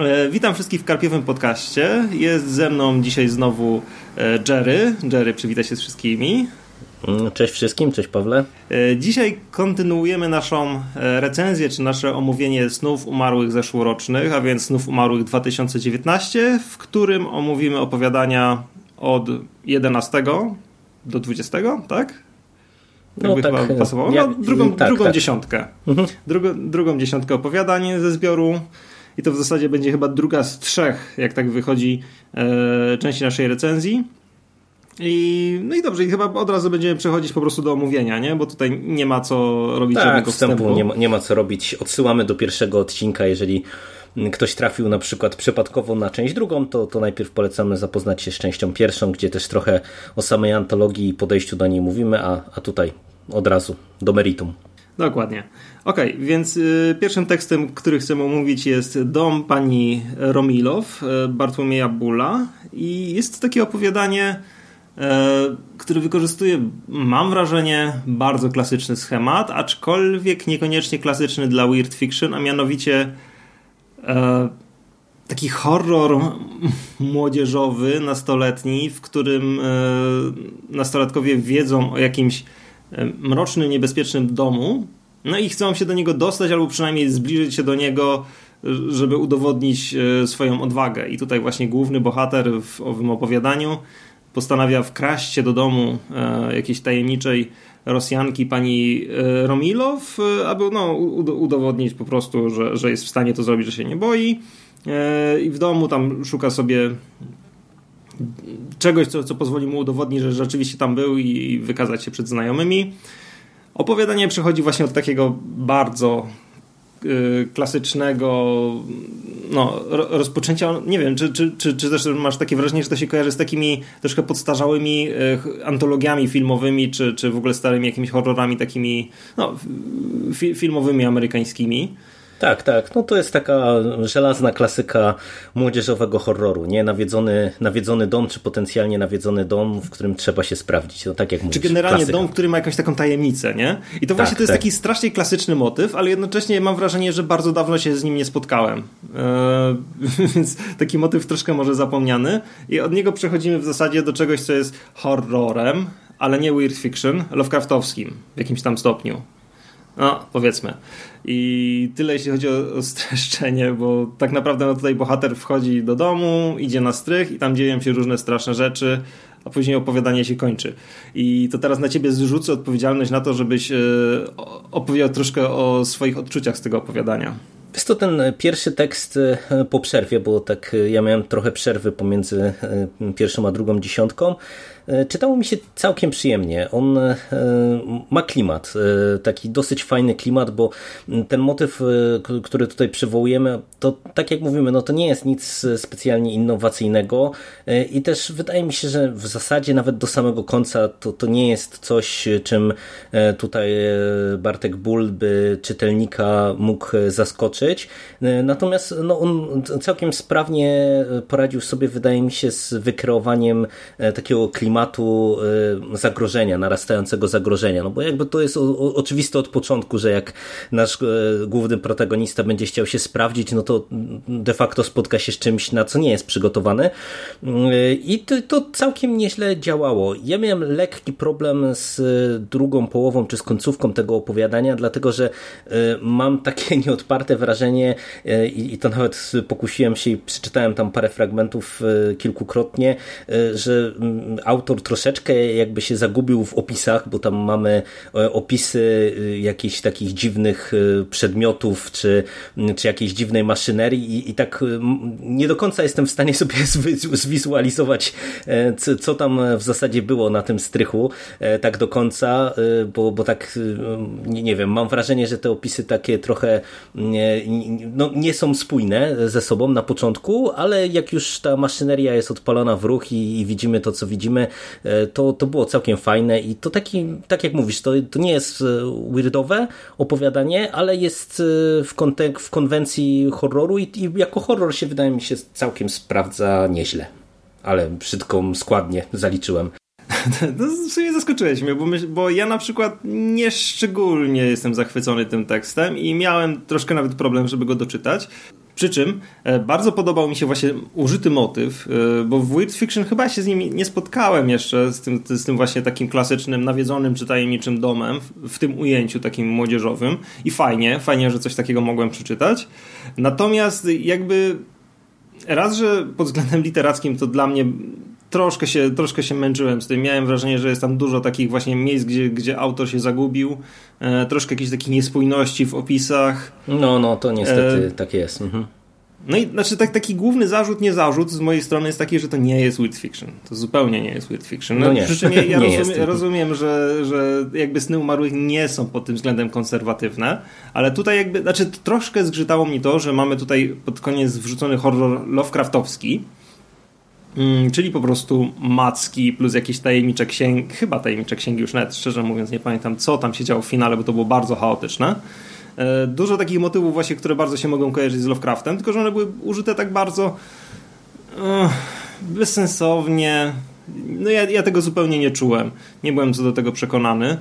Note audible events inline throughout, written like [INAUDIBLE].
E, witam wszystkich w Karpiowym Podcaście. Jest ze mną dzisiaj znowu e, Jerry. Jerry, przywitaj się z wszystkimi. Mm, cześć wszystkim, cześć Pawle. E, dzisiaj kontynuujemy naszą recenzję, czy nasze omówienie snów umarłych zeszłorocznych, a więc snów umarłych 2019, w którym omówimy opowiadania od 11 do 20, tak? No, by tak, chyba pasowało. No, drugą, tak, drugą tak. dziesiątkę. Mhm. Drugą, drugą dziesiątkę opowiadań ze zbioru i to w zasadzie będzie chyba druga z trzech, jak tak wychodzi, e, części naszej recenzji. I, no i dobrze, i chyba od razu będziemy przechodzić po prostu do omówienia, nie? Bo tutaj nie ma co robić tak, żadnego wstępu. wstępu. Nie ma, nie ma co robić. Odsyłamy do pierwszego odcinka, jeżeli ktoś trafił na przykład przypadkowo na część drugą, to, to najpierw polecamy zapoznać się z częścią pierwszą, gdzie też trochę o samej antologii i podejściu do niej mówimy, a, a tutaj od razu do meritum. Dokładnie. Okej, okay, więc y, pierwszym tekstem, który chcemy omówić jest Dom pani Romilow, y, Bartłomieja Bula i jest to takie opowiadanie, y, które wykorzystuje, mam wrażenie, bardzo klasyczny schemat, aczkolwiek niekoniecznie klasyczny dla weird fiction, a mianowicie taki horror młodzieżowy, nastoletni, w którym nastolatkowie wiedzą o jakimś mrocznym, niebezpiecznym domu, no i chcą się do niego dostać, albo przynajmniej zbliżyć się do niego, żeby udowodnić e, swoją odwagę. I tutaj właśnie główny bohater w owym opowiadaniu postanawia wkraść się do domu e, jakiejś tajemniczej Rosjanki, pani e, Romilow, aby no, udowodnić po prostu, że, że jest w stanie to zrobić, że się nie boi. I w domu tam szuka sobie czegoś, co, co pozwoli mu udowodnić, że rzeczywiście tam był i wykazać się przed znajomymi. Opowiadanie przechodzi właśnie od takiego bardzo klasycznego no, rozpoczęcia, nie wiem, czy, czy, czy, czy też masz takie wrażenie, że to się kojarzy z takimi troszkę podstarzałymi y, antologiami filmowymi, czy, czy w ogóle starymi jakimiś horrorami takimi no, fi, filmowymi amerykańskimi. Tak, tak. No to jest taka żelazna klasyka młodzieżowego horroru, nie? Nawiedzony, nawiedzony dom, czy potencjalnie nawiedzony dom, w którym trzeba się sprawdzić. No, tak jak mówisz, Czy generalnie klasyka. dom, który ma jakąś taką tajemnicę, nie? I to właśnie tak, to jest tak. taki strasznie klasyczny motyw, ale jednocześnie mam wrażenie, że bardzo dawno się z nim nie spotkałem. Eee, [LAUGHS] więc taki motyw troszkę może zapomniany. I od niego przechodzimy w zasadzie do czegoś, co jest horrorem, ale nie weird fiction, Lovecraftowskim w jakimś tam stopniu. No, powiedzmy. I tyle jeśli chodzi o, o streszczenie, bo tak naprawdę no tutaj bohater wchodzi do domu, idzie na strych i tam dzieją się różne straszne rzeczy, a później opowiadanie się kończy. I to teraz na ciebie zrzucę odpowiedzialność na to, żebyś e, opowiedział troszkę o swoich odczuciach z tego opowiadania. Jest to ten pierwszy tekst e, po przerwie, bo tak e, ja miałem trochę przerwy pomiędzy pierwszą a drugą dziesiątką. E, czytało mi się całkiem przyjemnie. On e, ma klimat, e, taki dosyć fajny klimat, bo ten motyw, który tutaj przywołujemy, to tak jak mówimy, no to nie jest nic specjalnie innowacyjnego i też wydaje mi się, że w zasadzie nawet do samego końca to, to nie jest coś, czym tutaj Bartek Bull by czytelnika mógł zaskoczyć. Natomiast no, on całkiem sprawnie poradził sobie, wydaje mi się, z wykreowaniem takiego klimatu klimatu y, zagrożenia, narastającego zagrożenia. No bo jakby to jest oczywiste od początku, że jak nasz y, główny protagonista będzie chciał się sprawdzić, no to de facto spotka się z czymś, na co nie jest przygotowany. Y, I to, to całkiem nieźle działało. Ja miałem lekki problem z drugą połową, czy z końcówką tego opowiadania, dlatego że mam takie [LAUGHS] nieodparte wrażenie i to nawet pokusiłem się i przeczytałem tam parę fragmentów kilkukrotnie, że mm, autor autor troszeczkę jakby się zagubił w opisach, bo tam mamy e, opisy e, jakichś takich dziwnych e, przedmiotów, czy, czy jakiejś dziwnej maszynerii i, i tak nie do końca jestem w stanie [LAUGHS] sobie zwizualizować, co tam w zasadzie było na tym strychu, tak do końca, bo, bo tak, nie, nie wiem, mam wrażenie, że te opisy takie trochę no, nie są spójne ze sobą na początku, ale jak już ta maszyneria jest odpalona w ruch i, i widzimy to, co widzimy, to, to było całkiem fajne i to taki, tak jak mówisz, to, to nie jest e, weirdowe opowiadanie, ale jest e, w, kontek w konwencji horroru i, i jako horror się wydaje mi się całkiem sprawdza nieźle. Ale brzydką składnie zaliczyłem. [LAUGHS] No, w sumie zaskoczyłeś mnie, bo, myśl, bo ja na przykład nie szczególnie jestem zachwycony tym tekstem i miałem troszkę nawet problem, żeby go doczytać. Przy czym e, bardzo podobał mi się właśnie użyty motyw, e, bo w Weird Fiction chyba się z nim nie spotkałem jeszcze, z tym, z tym właśnie takim klasycznym, nawiedzonym czy tajemniczym domem, w tym ujęciu takim młodzieżowym. I fajnie, fajnie, że coś takiego mogłem przeczytać. Natomiast jakby raz, że pod względem literackim to dla mnie troszkę się, troszkę się męczyłem z tym. Miałem wrażenie, że jest tam dużo takich właśnie miejsc, gdzie, gdzie autor się zagubił. E, troszkę jakiejś takiej niespójności w opisach. No, no, to niestety e... tak jest. Mhm. No i znaczy tak, taki główny zarzut, nie zarzut z mojej strony jest taki, że to nie jest weird fiction. To zupełnie nie jest weird fiction. No, no nie. Przy czym ja, ja [LAUGHS] rozumiem, rozumiem, że, że jakby sny umarłych nie są pod tym względem konserwatywne, ale tutaj jakby, znaczy troszkę zgrzytało mi to, że mamy tutaj pod koniec wrzucony horror Lovecraftowski, Mm, czyli po prostu macki plus jakieś tajemnicze księgi, chyba tajemnicze księgi już nawet, szczerze mówiąc nie pamiętam co tam się działo w finale, bo to było bardzo chaotyczne. E, dużo takich motywów właśnie, które bardzo się mogą kojarzyć z Lovecraftem, tylko że one były użyte tak bardzo bezsensownie. No ja, ja tego zupełnie nie czułem. Nie byłem co do tego przekonany.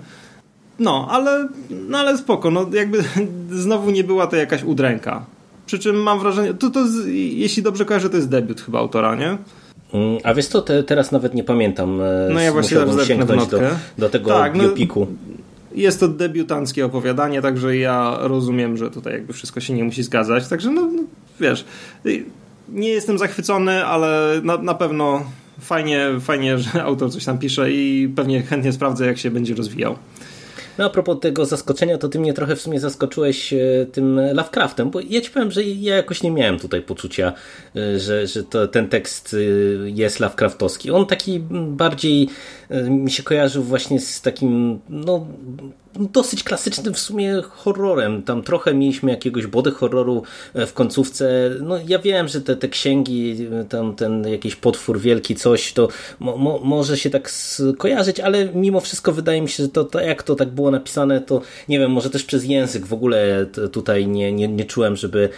No, ale, no ale spoko, no jakby [LAUGHS] znowu nie była to jakaś udręka. Przy czym mam wrażenie, to, to jeśli dobrze kojarzę, to jest debiut chyba autora, nie? Mm, a wiesz co, te, teraz nawet nie pamiętam. E, no ja właśnie sięgnąć do, do tego tak, no, biopiku. No, jest to debiutanckie opowiadanie, także ja rozumiem, że tutaj jakby wszystko się nie musi zgadzać. Także no, no wiesz, nie jestem zachwycony, ale na, na pewno fajnie, fajnie, że [LAUGHS] autor coś tam pisze i pewnie chętnie sprawdzę, jak się będzie rozwijał. No a propos tego zaskoczenia, to ty mnie trochę w sumie zaskoczyłeś e, tym Lovecraftem, bo ja ci powiem, że ja jakoś nie miałem tutaj poczucia, e, że, że to, ten tekst e, jest Lovecraftowski. On taki bardziej mi się kojarzył właśnie z takim, no dosyć klasycznym w sumie horrorem. Tam trochę mieliśmy jakiegoś body horroru e, w końcówce. No ja wiem, że te, te księgi, tam ten jakiś potwór wielki, coś, to mo, mo, może się tak skojarzyć, ale mimo wszystko wydaje mi się, że to, to jak to tak było napisane, to nie wiem, może też przez język w ogóle tutaj nie, nie, nie czułem, żeby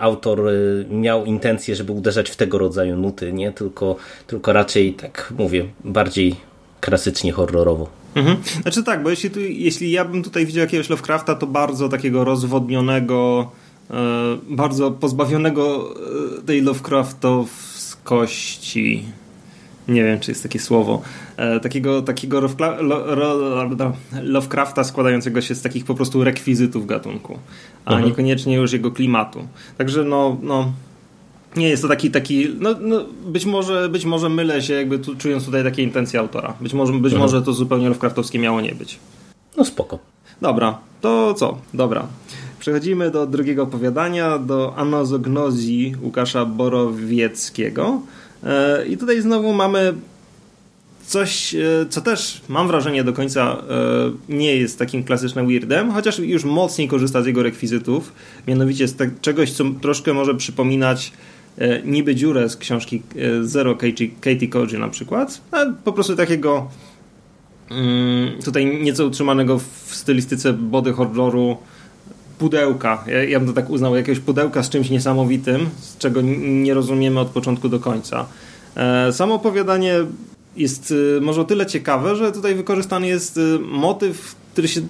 autor e, miał intencję, żeby uderzać w tego rodzaju nuty, nie? Tylko, tylko raczej tak mówię, bardziej klasycznie horrorowo. Mhm. Znaczy tak, bo jeśli, tu, jeśli ja bym tutaj widział jakiegoś Lovecrafta, to bardzo takiego rozwodnionego, e, bardzo pozbawionego e, tej Lovecraftowskości. Nie wiem, czy jest takie słowo. E, takiego takiego lo, ro, Lovecrafta składającego się z takich po prostu rekwizytów gatunku, a mhm. niekoniecznie już jego klimatu. Także no, no nie jest to taki, taki no, no, być, może, być może mylę się, jakby tu, czując tutaj takie intencje autora. Być może, być mhm. może to zupełnie Lovecraftowskie miało nie być. No spoko. Dobra, to co? Dobra. Przechodzimy do drugiego opowiadania, do Anozognozji Łukasza Borowieckiego. E, I tutaj znowu mamy coś, e, co też mam wrażenie do końca e, nie jest takim klasycznym weirdem, chociaż już mocniej korzysta z jego rekwizytów, mianowicie z czegoś, co troszkę może przypominać niby dziurę z książki e, Zero Katie Koji na przykład, a po prostu takiego mm, tutaj nieco utrzymanego w stylistyce body horroru pudełka. Ja, ja bym to tak uznał, jakiegoś pudełka z czymś niesamowitym, z czego nie rozumiemy od początku do końca. E, samo opowiadanie jest może o tyle ciekawe, że tutaj wykorzystany jest motyw, który się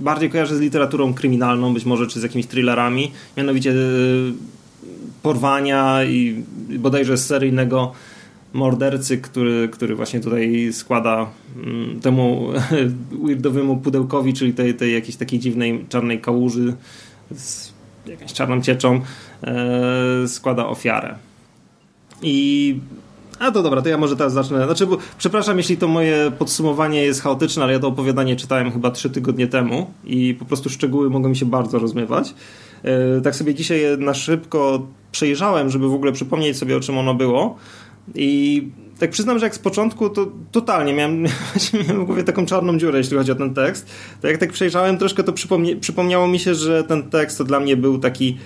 bardziej kojarzy z literaturą kryminalną, być może czy z jakimiś thrillerami, mianowicie porwania i bodajże seryjnego mordercy, który, który właśnie tutaj składa mm, temu [LAUGHS] weirdowemu pudełkowi, czyli tej, tej jakiejś takiej dziwnej czarnej kałuży z jakąś czarną cieczą, e, składa ofiarę. I a to dobra, to ja może teraz zacznę. Znaczy, bo, przepraszam, jeśli to moje podsumowanie jest chaotyczne, ale ja to opowiadanie czytałem chyba trzy tygodnie temu i po prostu szczegóły mogą mi się bardzo rozmywać. E, tak sobie dzisiaj na szybko przejrzałem, żeby w ogóle przypomnieć sobie, o czym ono było. I tak przyznam, że jak z początku, to totalnie miałem, [LAUGHS] miałem w głowie taką czarną dziurę, jeśli chodzi o ten tekst. To jak tak przejrzałem troszkę, to przypomniało mi się, że ten tekst to dla mnie był taki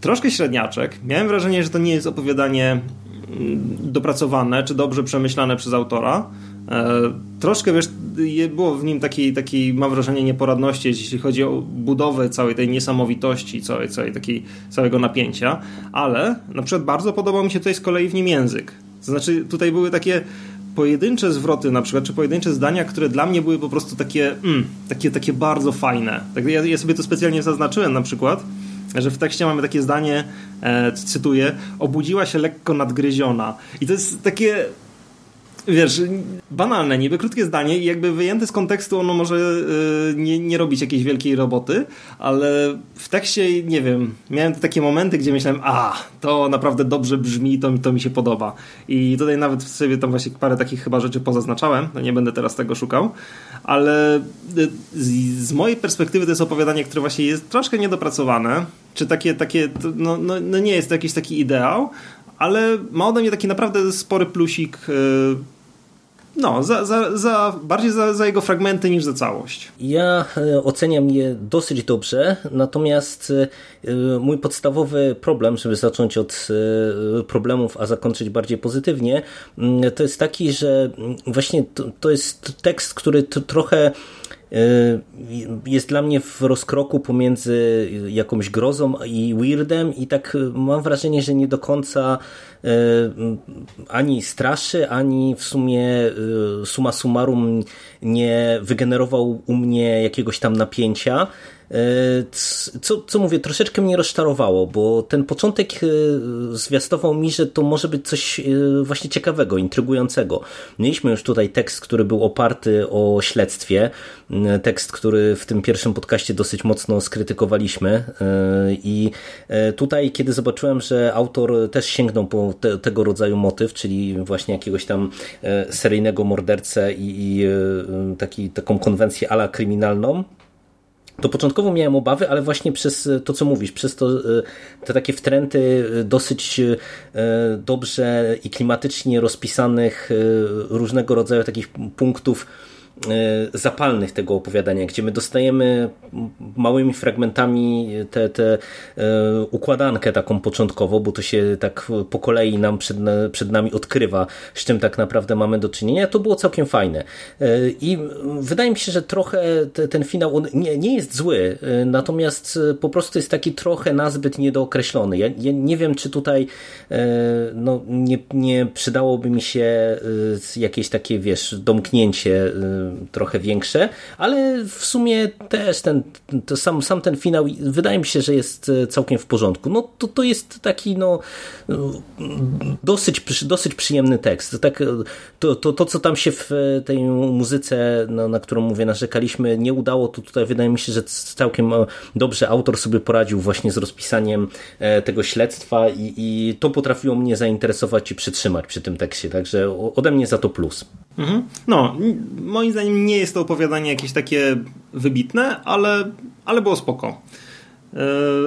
troszkę średniaczek. Miałem wrażenie, że to nie jest opowiadanie mm, dopracowane, czy dobrze przemyślane przez autora. E, troszkę, wiesz, było w nim takiej, takiej, mam wrażenie, nieporadności, jeśli chodzi o budowę całej tej niesamowitości, całej, całej takiej, całego napięcia, ale na przykład bardzo podobał mi się tutaj z kolei w nim język. To znaczy, tutaj były takie pojedyncze zwroty na przykład, czy pojedyncze zdania, które dla mnie były po prostu takie, mm, takie, takie bardzo fajne. Tak, ja, ja sobie to specjalnie zaznaczyłem na przykład, że w tekście mamy takie zdanie, e, cytuję, obudziła się lekko nadgryziona. I to jest takie wiesz, banalne, niby krótkie zdanie i jakby wyjęte z kontekstu ono może yy, nie, nie robić jakiejś wielkiej roboty, ale w tekście, nie wiem, miałem takie momenty, gdzie myślałem, a, to naprawdę dobrze brzmi, to, to mi się podoba. I tutaj nawet sobie tam właśnie parę takich chyba rzeczy pozaznaczałem, no nie będę teraz tego szukał, ale y, z, z mojej perspektywy to jest opowiadanie, które właśnie jest troszkę niedopracowane, czy takie, takie no, no, no nie jest to jakiś taki ideał, ale ma ode mnie taki naprawdę spory plusik yy, no, za, za, za, bardziej za, za, jego fragmenty niż za całość. Ja e, oceniam je dosyć dobrze, natomiast e, mój podstawowy problem, żeby zacząć od e, problemów, a zakończyć bardziej pozytywnie, mm, to jest taki, że właśnie to, to jest tekst, który trochę jest dla mnie w rozkroku pomiędzy jakąś grozą i weirdem i tak mam wrażenie, że nie do końca E, ani straszy, ani w sumie e, suma summarum nie wygenerował u mnie jakiegoś tam napięcia. E, co, co mówię, troszeczkę mnie rozczarowało, bo ten początek e, zwiastował mi, że to może być coś e, właśnie ciekawego, intrygującego. Mieliśmy już tutaj tekst, który był oparty o śledztwie, tekst, który w tym pierwszym podcaście dosyć mocno skrytykowaliśmy i tutaj, kiedy zobaczyłem, że autor też sięgnął po te, tego rodzaju motyw, czyli właśnie jakiegoś tam seryjnego mordercę i, i taki, taką konwencję ala kryminalną, to początkowo miałem obawy, ale właśnie przez e, to, co mówisz, przez to, e, te takie wtręty e, dosyć dobrze i klimatycznie rozpisanych różnego rodzaju takich punktów zapalnych tego opowiadania, gdzie my dostajemy małymi fragmentami tę te, te układankę taką początkową, bo to się tak po kolei nam przed, przed nami odkrywa, z czym tak naprawdę mamy do czynienia, to było całkiem fajne. E, I wydaje mi się, że trochę te, ten finał on nie, nie jest zły, e, natomiast po prostu jest taki trochę nazbyt niedookreślony. Ja, ja nie wiem, czy tutaj no, nie, nie przydałoby mi się jakieś takie, wiesz, domknięcie trochę większe, ale w sumie też ten, to sam, sam ten finał wydaje mi się, że jest e, całkiem w porządku. No to, to jest taki no dosyć, dosyć przyjemny tekst. Tak, to, to, to, co tam się w tej muzyce, no, na którą mówię, narzekaliśmy, nie udało, to tutaj wydaje mi się, że całkiem e, dobrze autor sobie poradził właśnie z rozpisaniem e, tego śledztwa i, i to potrafiło mnie zainteresować i przytrzymać przy tym tekście, także ode mnie za to plus. Mhm. No, moim zdaniem nie jest to opowiadanie jakieś takie wybitne, ale, ale było spoko. Yy,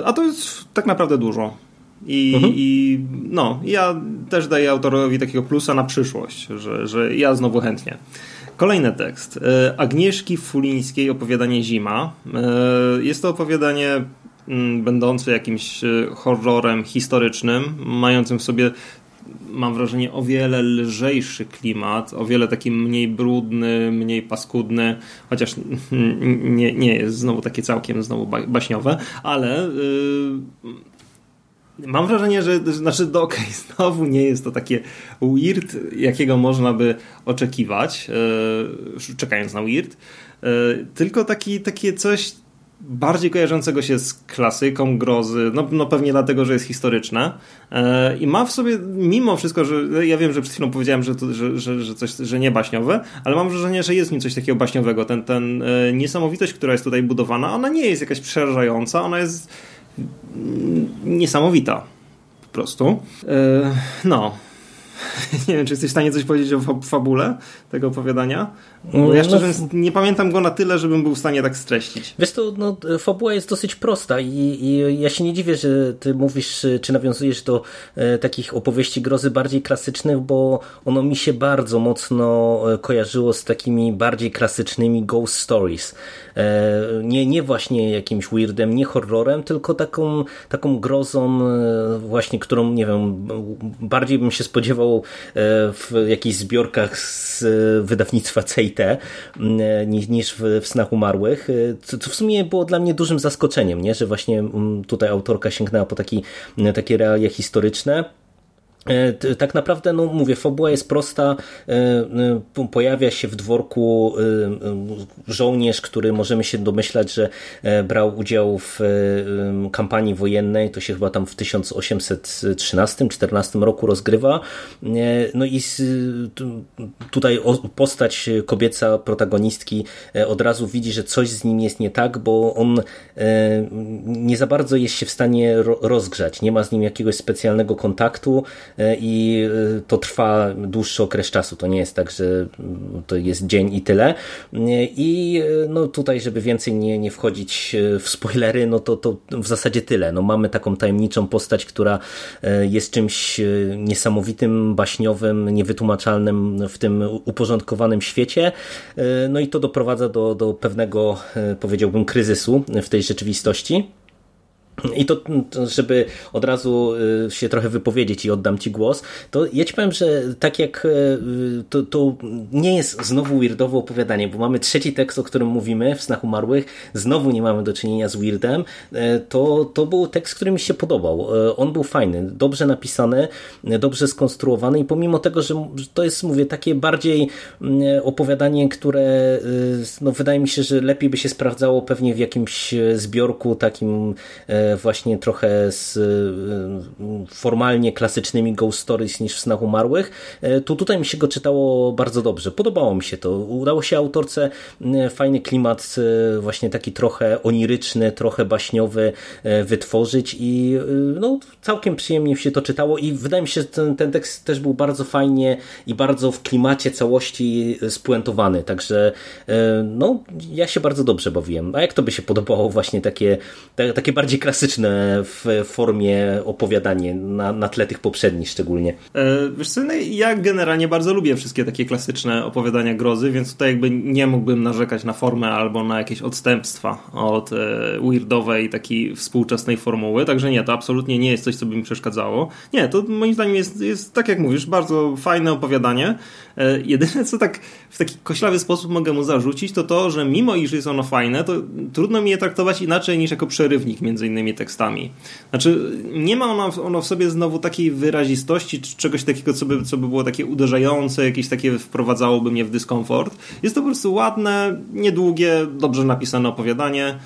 a to jest tak naprawdę dużo. I, mhm. I, no, ja też daję autorowi takiego plusa na przyszłość, że, że ja znowu chętnie. Kolejny tekst. Yy, Agnieszki Fulińskiej opowiadanie Zima. Yy, jest to opowiadanie mm, będące jakimś horrorem historycznym, mającym w sobie mam wrażenie, o wiele lżejszy klimat, o wiele taki mniej brudny, mniej paskudny, chociaż [LAUGHS] nie, nie jest znowu takie całkiem znowu baśniowe, ale yy, mam wrażenie, że znaczy, do, okay, [LAUGHS] znowu nie jest to takie weird, jakiego można by oczekiwać, yy, czekając na weird, yy, tylko taki, takie coś bardziej kojarzącego się z klasyką grozy, no, no pewnie dlatego, że jest historyczna e, i ma w sobie, mimo wszystko, że ja wiem, że przed chwilą powiedziałem, że, to, że, że, że, coś, że nie baśniowe, ale mam wrażenie, że jest nim coś takiego baśniowego. Ten, ten e, niesamowitość, która jest tutaj budowana, ona nie jest jakaś przerażająca, ona jest niesamowita po prostu. E, no, [LAUGHS] nie wiem, czy jesteś w stanie coś powiedzieć o fabule tego opowiadania? Bo ja szczerze no, nie pamiętam go na tyle, żebym był w stanie tak streścić. Wiesz to, no, fabuła jest dosyć prosta i, i ja się nie dziwię, że ty mówisz, czy nawiązujesz do e, takich opowieści grozy bardziej klasycznych, bo ono mi się bardzo mocno e, kojarzyło z takimi bardziej klasycznymi ghost stories. E, nie, nie właśnie jakimś weirdem, nie horrorem, tylko taką, taką grozą e, właśnie, którą, nie wiem, bardziej bym się spodziewał e, w jakichś zbiorkach z wydawnictwa CIT niż w, w Snach Umarłych, co, co w sumie było dla mnie dużym zaskoczeniem, nie? że właśnie tutaj autorka sięgnęła po taki, takie realia historyczne E, tak naprawdę, no mówię, fabuła jest prosta. E, e, pojawia się w dworku żołnierz, który możemy się domyślać, że brał udział w kampanii wojennej. To się chyba tam w 1813-14 roku rozgrywa. No i tutaj postać kobieca protagonistki od razu widzi, że coś z nim jest nie tak, bo on nie za bardzo jest się w stanie rozgrzać. Nie ma z nim jakiegoś specjalnego kontaktu i y, to trwa dłuższy okres czasu. To nie jest tak, że to jest dzień i tyle. I y, no tutaj, żeby więcej nie, nie wchodzić w spoilery, no to, to w zasadzie tyle. No mamy taką tajemniczą postać, która jest czymś niesamowitym, baśniowym, niewytłumaczalnym w tym uporządkowanym świecie. No i to doprowadza do, do pewnego, powiedziałbym, kryzysu w tej rzeczywistości. I to, żeby od razu y, się trochę wypowiedzieć i oddam Ci głos, to ja Ci powiem, że tak jak y, to, to nie jest znowu weirdowe opowiadanie, bo mamy trzeci tekst, o którym mówimy w Snach Umarłych, znowu nie mamy do czynienia z weirdem, y, to, to był tekst, który mi się podobał. On był fajny, dobrze napisany, dobrze skonstruowany i pomimo tego, że to jest, mówię, takie bardziej opowiadanie, które no, wydaje mi się, że lepiej by się sprawdzało pewnie w jakimś zbiorku takim właśnie trochę z y, formalnie klasycznymi ghost stories niż w Snach Umarłych, e, to tutaj mi się go czytało bardzo dobrze. Podobało mi się to. Udało się autorce fajny klimat, y, właśnie taki trochę oniryczny, trochę baśniowy wytworzyć i no, całkiem przyjemnie się to czytało i wydaje mi się, że ten, ten tekst też był bardzo fajnie i bardzo w klimacie całości spuentowany, także no, ja się bardzo dobrze bawiłem. A jak to by się podobało właśnie takie, takie bardziej klasyczne klasyczne w formie opowiadanie na, na tle tych poprzednich szczególnie. E, wiesz co, no ja generalnie bardzo lubię wszystkie takie klasyczne opowiadania grozy, więc tutaj jakby nie mógłbym narzekać na formę albo na jakieś odstępstwa od e, weirdowej takiej współczesnej formuły, także nie, to absolutnie nie jest coś, co by mi przeszkadzało. Nie, to moim zdaniem jest, jest tak jak mówisz, bardzo fajne opowiadanie. E, jedyne, co tak w taki koślawy sposób mogę mu zarzucić, to to, że mimo iż jest ono fajne, to trudno mi je traktować inaczej niż jako przerywnik między innymi tekstami. Znaczy, nie ma ono, ono w sobie znowu takiej wyrazistości, czy czegoś takiego, co by, co by było takie uderzające, jakieś takie wprowadzałoby mnie w dyskomfort. Jest to po prostu ładne, niedługie, dobrze napisane opowiadanie.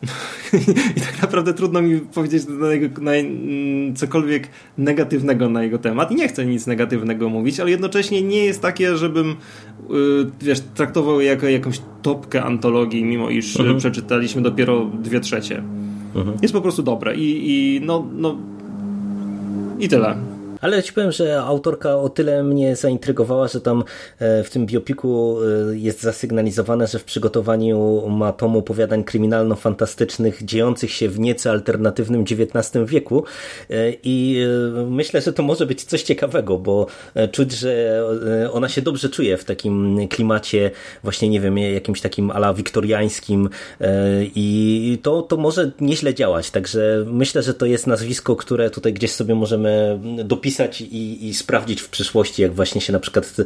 [LAUGHS] I tak naprawdę trudno mi powiedzieć na jego, na, mm, cokolwiek negatywnego na jego temat. I nie chcę nic negatywnego mówić, ale jednocześnie nie jest takie, żebym yy, wiesz, traktował je jako jakąś topkę antologii, mimo iż mhm. przeczytaliśmy dopiero dwie trzecie. Mhm. Jest po prostu dobre i, i no, no i tyle. Ale ci powiem, że autorka o tyle mnie zaintrygowała, że tam e, w tym biopiku e, jest zasygnalizowane, że w przygotowaniu ma tomu opowiadań kryminalno-fantastycznych dziejących się w nieco alternatywnym XIX wieku. E, i myślę, że to może być coś ciekawego, bo czuć, że ona się dobrze czuje w takim klimacie właśnie, nie wiem, jakimś takim ala wiktoriańskim i to, to może nieźle działać, także myślę, że to jest nazwisko, które tutaj gdzieś sobie możemy dopisać zapisać i, i sprawdzić w przyszłości, jak właśnie się na przykład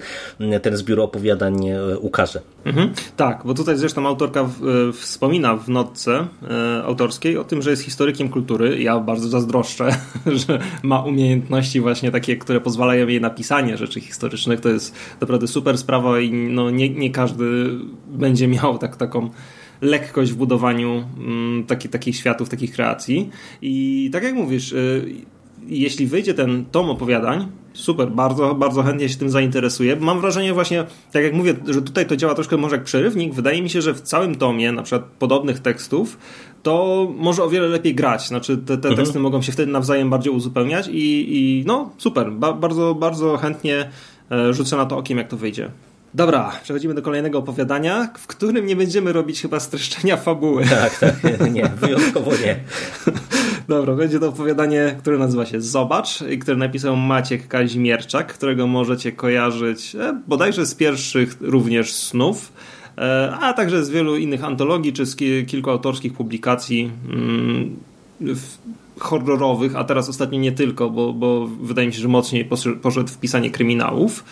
ten zbiór opowiadań e, ukaże. Mhm, tak, bo tutaj zresztą autorka w, e, wspomina w notce e, autorskiej o tym, że jest historykiem kultury. Ja bardzo zazdroszczę, [LAUGHS] że ma umiejętności właśnie takie, które pozwalają jej na pisanie rzeczy historycznych. To jest naprawdę super sprawa i no, nie, nie każdy będzie miał tak, taką lekkość w budowaniu mm, taki, takich światów, takich kreacji. I tak jak mówisz, jeśli wyjdzie ten tom opowiadań, super, bardzo, bardzo chętnie się tym zainteresuję. Mam wrażenie właśnie, tak jak mówię, że tutaj to działa troszkę może jak przerywnik. Wydaje mi się, że w całym tomie, na przykład podobnych tekstów, to może o wiele lepiej grać. Znaczy te, te mhm. teksty mogą się wtedy nawzajem bardziej uzupełniać i, i no super, ba, bardzo, bardzo chętnie e, rzucę na to okiem, jak to wyjdzie. Dobra, przechodzimy do kolejnego opowiadania, w którym nie będziemy robić chyba streszczenia fabuły. [LAUGHS] Tak, tak, nie, wyjątkowo nie. [LAUGHS] Dobra, będzie to opowiadanie, które nazywa się Zobacz i które napisał Maciek Kazimierczak, którego możecie kojarzyć e, bodajże z pierwszych również snów, e, a także z wielu innych antologii czy z kilku autorskich publikacji mm, horrorowych, a teraz ostatnio nie tylko, bo, bo wydaje mi się, że mocniej poszedł w pisanie kryminałów.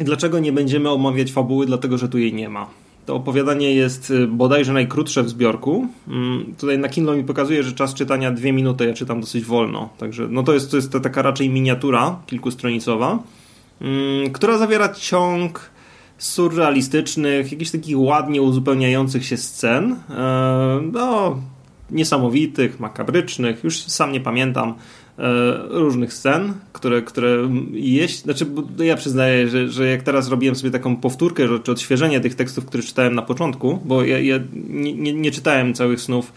Dlaczego nie będziemy omawiać fabuły? Dlatego, że tu jej nie ma. To opowiadanie jest y, bodajże najkrótsze w zbiorku. Mm, tutaj na Kindle mi pokazuje, że czas czytania dwie minuty, ja czytam dosyć wolno. Także no to jest, to jest taka raczej miniatura kilkustronicowa, mm, która zawiera ciąg surrealistycznych, jakichś takich ładnie uzupełniających się scen. E, no, niesamowitych, makabrycznych, już sam nie pamiętam różnych scen, które, które jeść, znaczy ja przyznaję, że, że jak teraz robiłem sobie taką powtórkę, czy odświeżenie tych tekstów, które czytałem na początku, bo ja, ja nie, nie, nie czytałem całych snów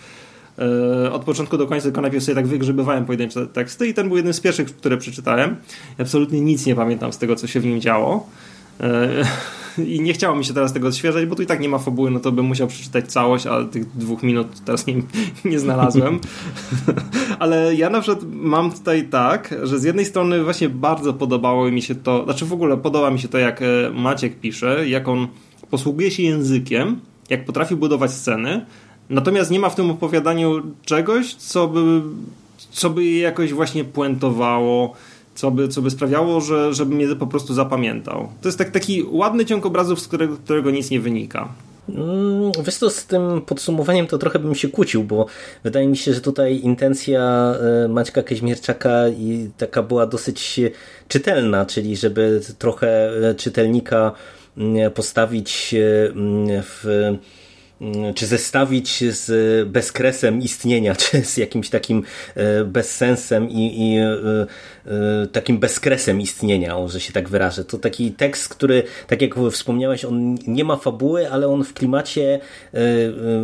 e, od początku do końca, tylko najpierw sobie tak wygrzebywałem pojedyncze teksty i ten był jeden z pierwszych, które przeczytałem. Absolutnie nic nie pamiętam z tego, co się w nim działo. [LAUGHS] i nie chciało mi się teraz tego odświeżać, bo tu i tak nie ma fabuły, no to bym musiał przeczytać całość, ale tych dwóch minut teraz nie, [LAUGHS] nie znalazłem. [LAUGHS] ale ja na przykład mam tutaj tak, że z jednej strony właśnie bardzo podobało mi się to, znaczy w ogóle podoba mi się to, jak e, Maciek pisze, jak on posługuje się językiem, jak potrafi budować sceny, natomiast nie ma w tym opowiadaniu czegoś, co by, co by je jakoś właśnie puentowało, co by, co by sprawiało, że, żeby mnie po prostu zapamiętał. To jest tak, taki ładny ciąg obrazów, z którego, którego nic nie wynika. Mm, wiesz to z tym podsumowaniem to trochę bym się kłócił, bo wydaje mi się, że tutaj intencja e, Maćka Kaźmierczaka i taka była dosyć czytelna, czyli żeby trochę e, czytelnika mm, postawić e, mm, w czy zestawić z bezkresem istnienia, [LAUGHS] czy z jakimś takim e, bezsensem i, i e, e, takim bezkresem istnienia, że się tak wyrażę. To taki tekst, który, tak jak wspomniałeś, on nie ma fabuły, ale on w klimacie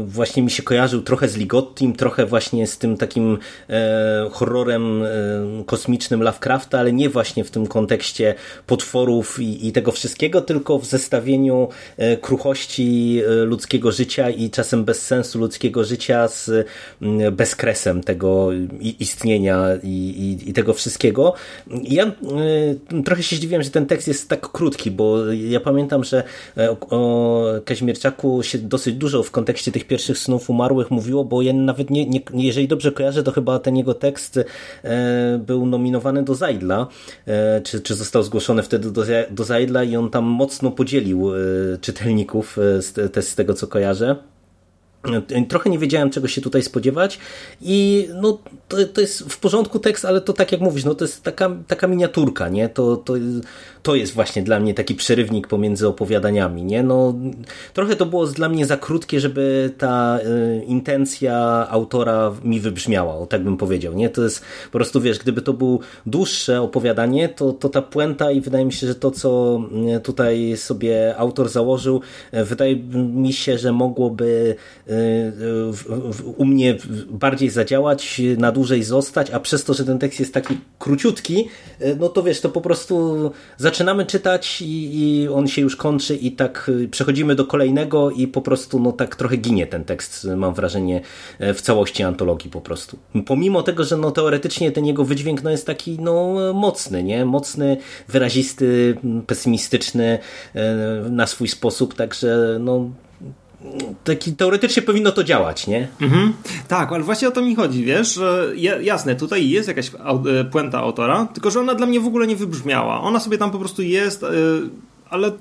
właśnie mi się kojarzył trochę z Ligottim, trochę właśnie z tym takim horrorem kosmicznym Lovecrafta, ale nie właśnie w tym kontekście potworów i, i tego wszystkiego, tylko w zestawieniu kruchości ludzkiego życia życia i czasem bez sensu ludzkiego życia z mm, bezkresem tego istnienia i, i, i tego wszystkiego. Ja y, trochę się zdziwiłem, że ten tekst jest tak krótki, bo ja pamiętam, że e, o, Kaźmierczaku się dosyć dużo w kontekście tych pierwszych snów umarłych mówiło, bo ja nawet nie, nie jeżeli dobrze kojarzę, to chyba ten jego tekst e, był nominowany do Zajdla, e, czy, czy został zgłoszony wtedy do, do Zajdla i on tam mocno podzielił czytelników z, z tego, co kojarzę. Trochę nie wiedziałem, czego się tutaj spodziewać i no, to, to jest w porządku tekst, ale to tak jak mówisz, no, to jest taka, taka miniaturka, nie? To, to, to jest właśnie dla mnie taki przerywnik pomiędzy opowiadaniami, nie? No, trochę to było dla mnie za krótkie, żeby ta y, intencja autora mi wybrzmiała, o tak bym powiedział, nie? To jest po prostu, wiesz, gdyby to było dłuższe opowiadanie, to, to ta puenta i wydaje mi się, że to, co y, tutaj sobie autor założył, wydaje mi się, że mogłoby u mnie bardziej zadziałać, na dłużej zostać, a przez to, że ten tekst jest taki króciutki, no to wiesz, to po prostu zaczynamy czytać i, i, on się już kończy i tak przechodzimy do kolejnego i po prostu no tak trochę ginie ten tekst, mam wrażenie, w całości antologii po prostu. Pomimo tego, że no teoretycznie ten jego wydźwięk no jest taki no mocny, nie? Mocny, wyrazisty, pesymistyczny na swój sposób, także no taki teoretycznie powinno to działać, nie? Mhm. Tak, ale właśnie o to mi chodzi, wiesz, że jasne, tutaj jest jakaś e, puenta autora, tylko że ona dla mnie w ogóle nie wybrzmiała. Ona sobie tam po prostu jest, e, ale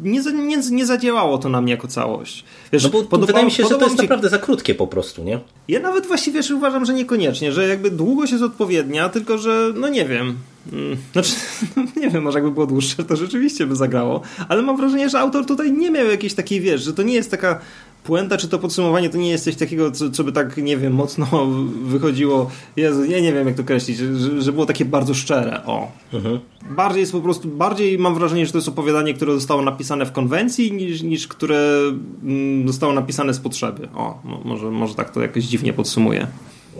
nie, nie, nie zadziałało to na mnie jako całość. Wiesz, no bo podoba, wydaje mi się, że to jest naprawdę za krótkie po prostu, nie? Ja nawet właściwie wiesz, uważam, że niekoniecznie, że jakby długość jest odpowiednia, tylko że no nie wiem. Mm, znaczy, [LAUGHS] nie wiem, może jakby było dłuższe, to rzeczywiście by zagrało, ale mam wrażenie, że autor tutaj nie miał jakiejś takiej, wiesz, że to nie jest taka puenta, czy to podsumowanie to nie jest coś takiego, co, co by tak, nie wiem, mocno [LAUGHS] wychodziło. Jezu, ja nie wiem, jak to określić, że, że było takie bardzo szczere. O. Mhm. Bardziej jest po prostu, bardziej mam wrażenie, że to jest opowiadanie, które zostało napisane w konwencji, niż, niż które mm, zostało napisane z potrzeby. O, może, może tak to jakoś dziwnie podsumuję.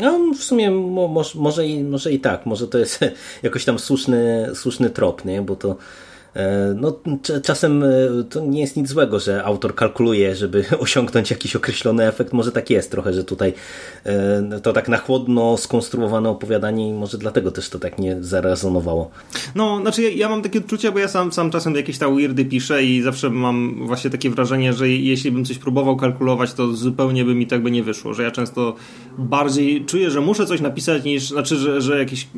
No, w sumie może, może, i, może i tak, może to jest [LAUGHS] jakoś tam słuszny, słuszny trop, nie? bo to no, czasem e, to nie jest nic złego, że autor kalkuluje, żeby [LAUGHS] osiągnąć jakiś określony efekt. Może tak jest trochę, że tutaj e, to tak na chłodno skonstruowane opowiadanie i może dlatego też to tak nie zarezonowało. No, znaczy ja, ja mam takie odczucie, bo ja sam, sam czasem jakieś tam weirdy piszę i zawsze mam właśnie takie wrażenie, że jeśli bym coś próbował kalkulować, to zupełnie by mi tak by nie wyszło, że ja często bardziej czuję, że muszę coś napisać niż, znaczy, że, że jakiś,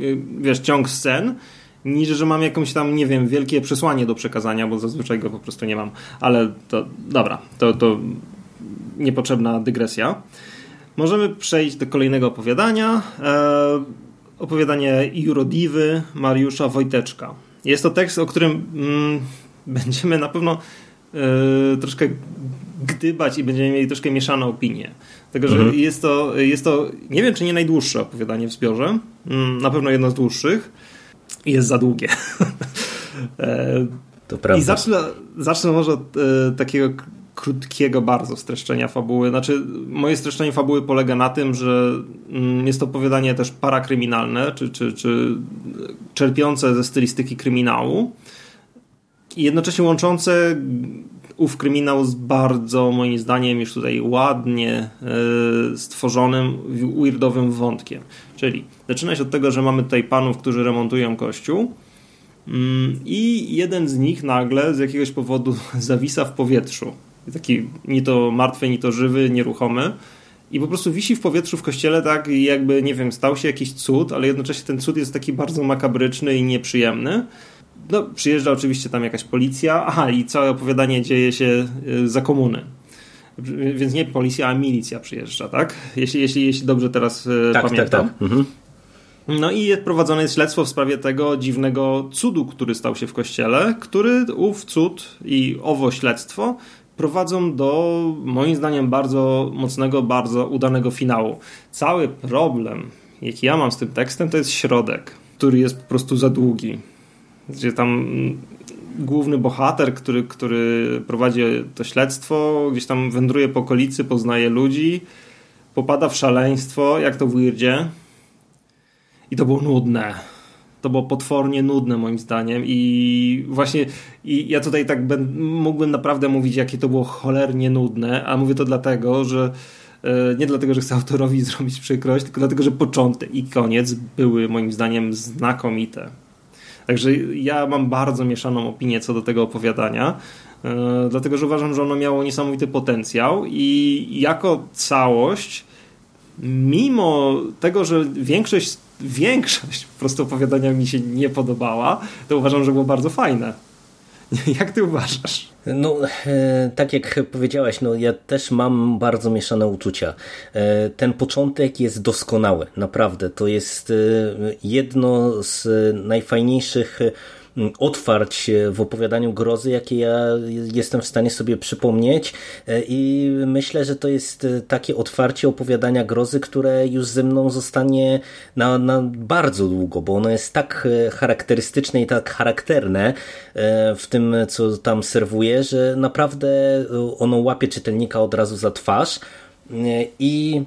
wiesz, ciąg scen niż że mam jakąś tam, nie wiem, wielkie przesłanie do przekazania, bo zazwyczaj go po prostu nie mam. Ale to, dobra, to, to niepotrzebna dygresja. Możemy przejść do kolejnego opowiadania. E, opowiadanie Jurodiwy Mariusza Wojteczka. Jest to tekst, o którym mm, [LAUGHS] będziemy na pewno e, troszkę gdybać i będziemy mieli troszkę mieszane opinie. Tego, że mhm. jest, to, jest to, nie wiem czy nie najdłuższe opowiadanie w zbiorze, mm, na pewno jedno z dłuższych. Jest za długie. e, to prawda. I zacznę, zacznę może od e, takiego krótkiego bardzo streszczenia fabuły. Znaczy, moje streszczenie fabuły polega na tym, że mm, jest to opowiadanie też parakryminalne, czy, czy, czy czerpiące ze stylistyki kryminału i jednocześnie łączące ów kryminał z bardzo, moim zdaniem, już tutaj ładnie e, stworzonym, weirdowym wątkiem. Czyli zaczyna się od tego, że mamy tutaj panów, którzy remontują kościół mm, i jeden z nich nagle z jakiegoś powodu [LAUGHS] zawisa w powietrzu taki ni to martwy, ni to żywy, nieruchomy. I po prostu wisi w powietrzu w kościele, tak jakby, nie wiem, stał się jakiś cud, ale jednocześnie ten cud jest taki bardzo makabryczny i nieprzyjemny. No, przyjeżdża oczywiście tam jakaś policja, aha, i całe opowiadanie dzieje się y, za komuny. Więc nie policja, a milicja przyjeżdża, tak? Jeśli, jeśli, jeśli dobrze teraz y, tak, pamiętam. Tak, tak. Mhm. No i jest prowadzone śledztwo w sprawie tego dziwnego cudu, który stał się w kościele, który ów cud i owo śledztwo prowadzą do moim zdaniem bardzo mocnego, bardzo udanego finału. Cały problem, jaki ja mam z tym tekstem, to jest środek, który jest po prostu za długi. Gdzie tam główny bohater, który, który prowadzi to śledztwo, gdzieś tam wędruje po okolicy, poznaje ludzi, popada w szaleństwo, jak to w Weirdzie. I to było nudne to było potwornie nudne moim zdaniem i właśnie i ja tutaj tak ben, mógłbym naprawdę mówić, jakie to było cholernie nudne, a mówię to dlatego, że e, nie dlatego, że chcę autorowi [LAUGHS] zrobić przykrość, tylko dlatego, że początek i koniec były moim zdaniem znakomite. Także ja mam bardzo mieszaną opinię co do tego opowiadania, e, dlatego że uważam, że ono miało niesamowity potencjał i jako całość, mimo tego, że większość większość po prostu opowiadania mi się nie podobała, to uważam, że było bardzo fajne. [LAUGHS] Jak ty uważasz? No, e, tak jak powiedziałaś, no ja też mam bardzo mieszane uczucia. E, ten początek jest doskonały, naprawdę. To jest e, jedno z najfajniejszych otwarć w opowiadaniu grozy, jakie ja jestem w stanie sobie przypomnieć. E, i myślę, że to jest e, takie otwarcie opowiadania grozy, które już ze mną zostanie na, na bardzo długo, bo ono jest tak e, charakterystyczne i tak charakterne w tym, co tam serwuje, że naprawdę ono łapie czytelnika od razu za twarz. I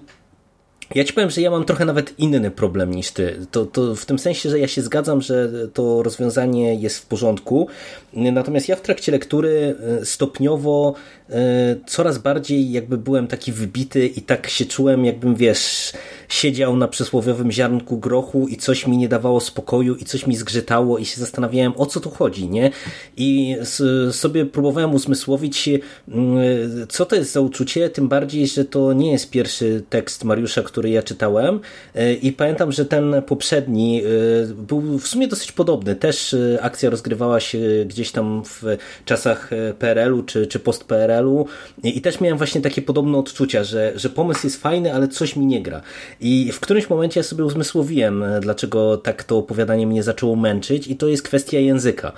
ja ci powiem, że ja mam trochę nawet inny problem niż ty. To, to w tym sensie, że ja się zgadzam, że to rozwiązanie jest w porządku. Natomiast ja w trakcie lektury e, stopniowo e, coraz bardziej jakby byłem taki wybity i tak się czułem, jakbym wiesz, siedział na przysłowiowym ziarnku grochu i coś mi nie dawało spokoju i coś mi zgrzytało i się zastanawiałem, o co tu chodzi, nie? I sobie próbowałem uzmysłowić, mm, co to jest za uczucie, tym bardziej, że to nie jest pierwszy tekst Mariusza, który ja czytałem e, i pamiętam, że ten poprzedni e, był w sumie dosyć podobny. Też e, akcja rozgrywała się gdzieś tam w czasach PRL-u czy, czy post-PRL-u i też miałem właśnie takie podobne odczucia, że, że pomysł jest fajny, ale coś mi nie gra. I w którymś momencie ja sobie uzmysłowiłem, dlaczego tak to opowiadanie mnie zaczęło męczyć i to jest kwestia języka.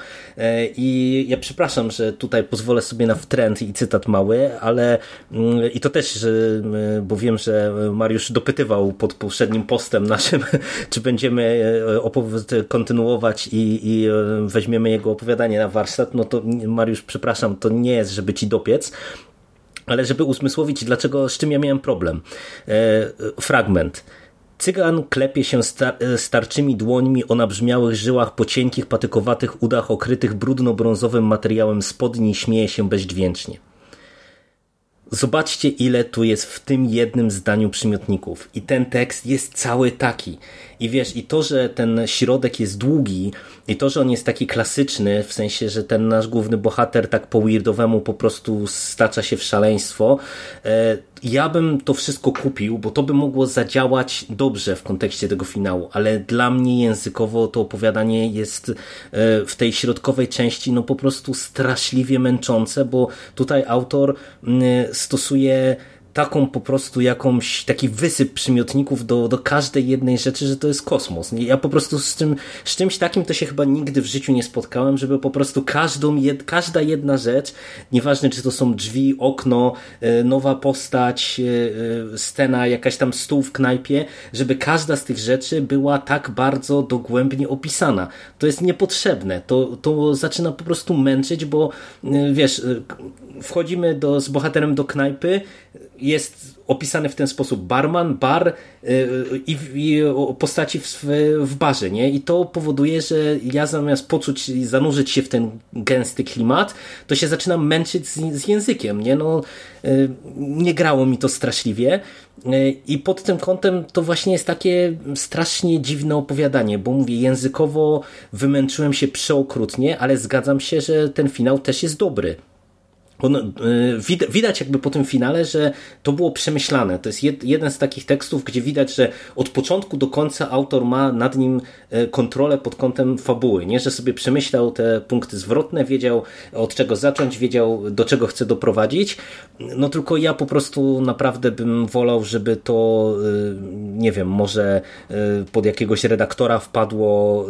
I ja przepraszam, że tutaj pozwolę sobie na wtręt i cytat mały, ale mm, i to też, bo wiem, że Mariusz dopytał dopytywał pod poprzednim postem naszym, [LAUGHS] czy będziemy e, kontynuować i, i e, weźmiemy jego opowiadanie na warsztat, no to Mariusz, przepraszam, to nie jest, żeby ci dopiec, ale żeby usmysłowić, dlaczego, z czym ja miałem problem. E, fragment. Cygan klepie się star starczymi dłońmi o nabrzmiałych żyłach po cienkich, patykowatych udach okrytych brudno-brązowym materiałem spodni śmieje się bezdźwięcznie. Zobaczcie, ile tu jest w tym jednym zdaniu przymiotników. I ten tekst jest cały taki. I wiesz, i to, że ten środek jest długi, i to, że on jest taki klasyczny, w sensie, że ten nasz główny bohater tak po weirdowemu po prostu stacza się w szaleństwo, e, ja bym to wszystko kupił, bo to by mogło zadziałać dobrze w kontekście tego finału, ale dla mnie językowo to opowiadanie jest e, w tej środkowej części no po prostu straszliwie męczące, bo tutaj autor stosuje taką po prostu jakąś, taki wysyp przymiotników do, do każdej jednej rzeczy, że to jest kosmos. Ja po prostu z, tym, z czymś takim to się chyba nigdy w życiu nie spotkałem, żeby po prostu każdą, jed, każda jedna rzecz, nieważne czy to są drzwi, okno, e, nowa postać, e, e, scena, jakaś tam stół w knajpie, żeby każda z tych rzeczy była tak bardzo dogłębnie opisana. To jest niepotrzebne. To, to zaczyna po prostu męczyć, bo wiesz, wchodzimy do, z bohaterem do knajpy, jest opisany w ten sposób barman, bar y, i, i postaci w, w barze, nie? I to powoduje, że ja zamiast poczuć i zanurzyć się w ten gęsty klimat, to się zaczynam męczyć z, z językiem, nie? No, y, nie grało mi to straszliwie y, i pod tym kątem to właśnie jest takie strasznie dziwne opowiadanie, bo mówię, językowo wymęczyłem się przeokrutnie, ale zgadzam się, że ten finał też jest dobry. On, y, widać jakby po tym finale, że to było przemyślane. To jest jed, jeden z takich tekstów, gdzie widać, że od początku do końca autor ma nad nim y, kontrolę pod kątem fabuły, nie? że sobie przemyślał te punkty zwrotne, wiedział od czego zacząć, wiedział do czego chce doprowadzić. No tylko ja po prostu naprawdę bym wolał, żeby to, y, nie wiem, może pod jakiegoś redaktora wpadło,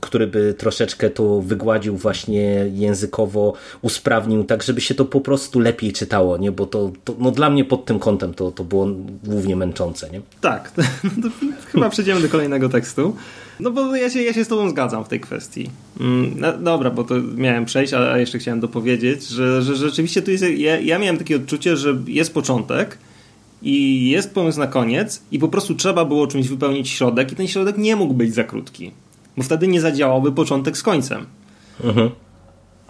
który by troszeczkę to wygładził właśnie językowo, usprawnił, tak żeby się to po prostu lepiej czytało, nie? bo to, to no dla mnie pod tym kątem to, to było głównie męczące. Nie? Tak, [LAUGHS] no chyba przejdziemy do kolejnego tekstu. No bo ja się, ja się z tobą zgadzam w tej kwestii. Mm, no, dobra, bo to miałem przejść, a jeszcze chciałem dopowiedzieć, że, że rzeczywiście tu jest, ja, ja miałem takie odczucie, że jest początek i jest pomysł na koniec i po prostu trzeba było czymś wypełnić środek i ten środek nie mógł być za krótki, bo wtedy nie zadziałałby początek z końcem. Mhm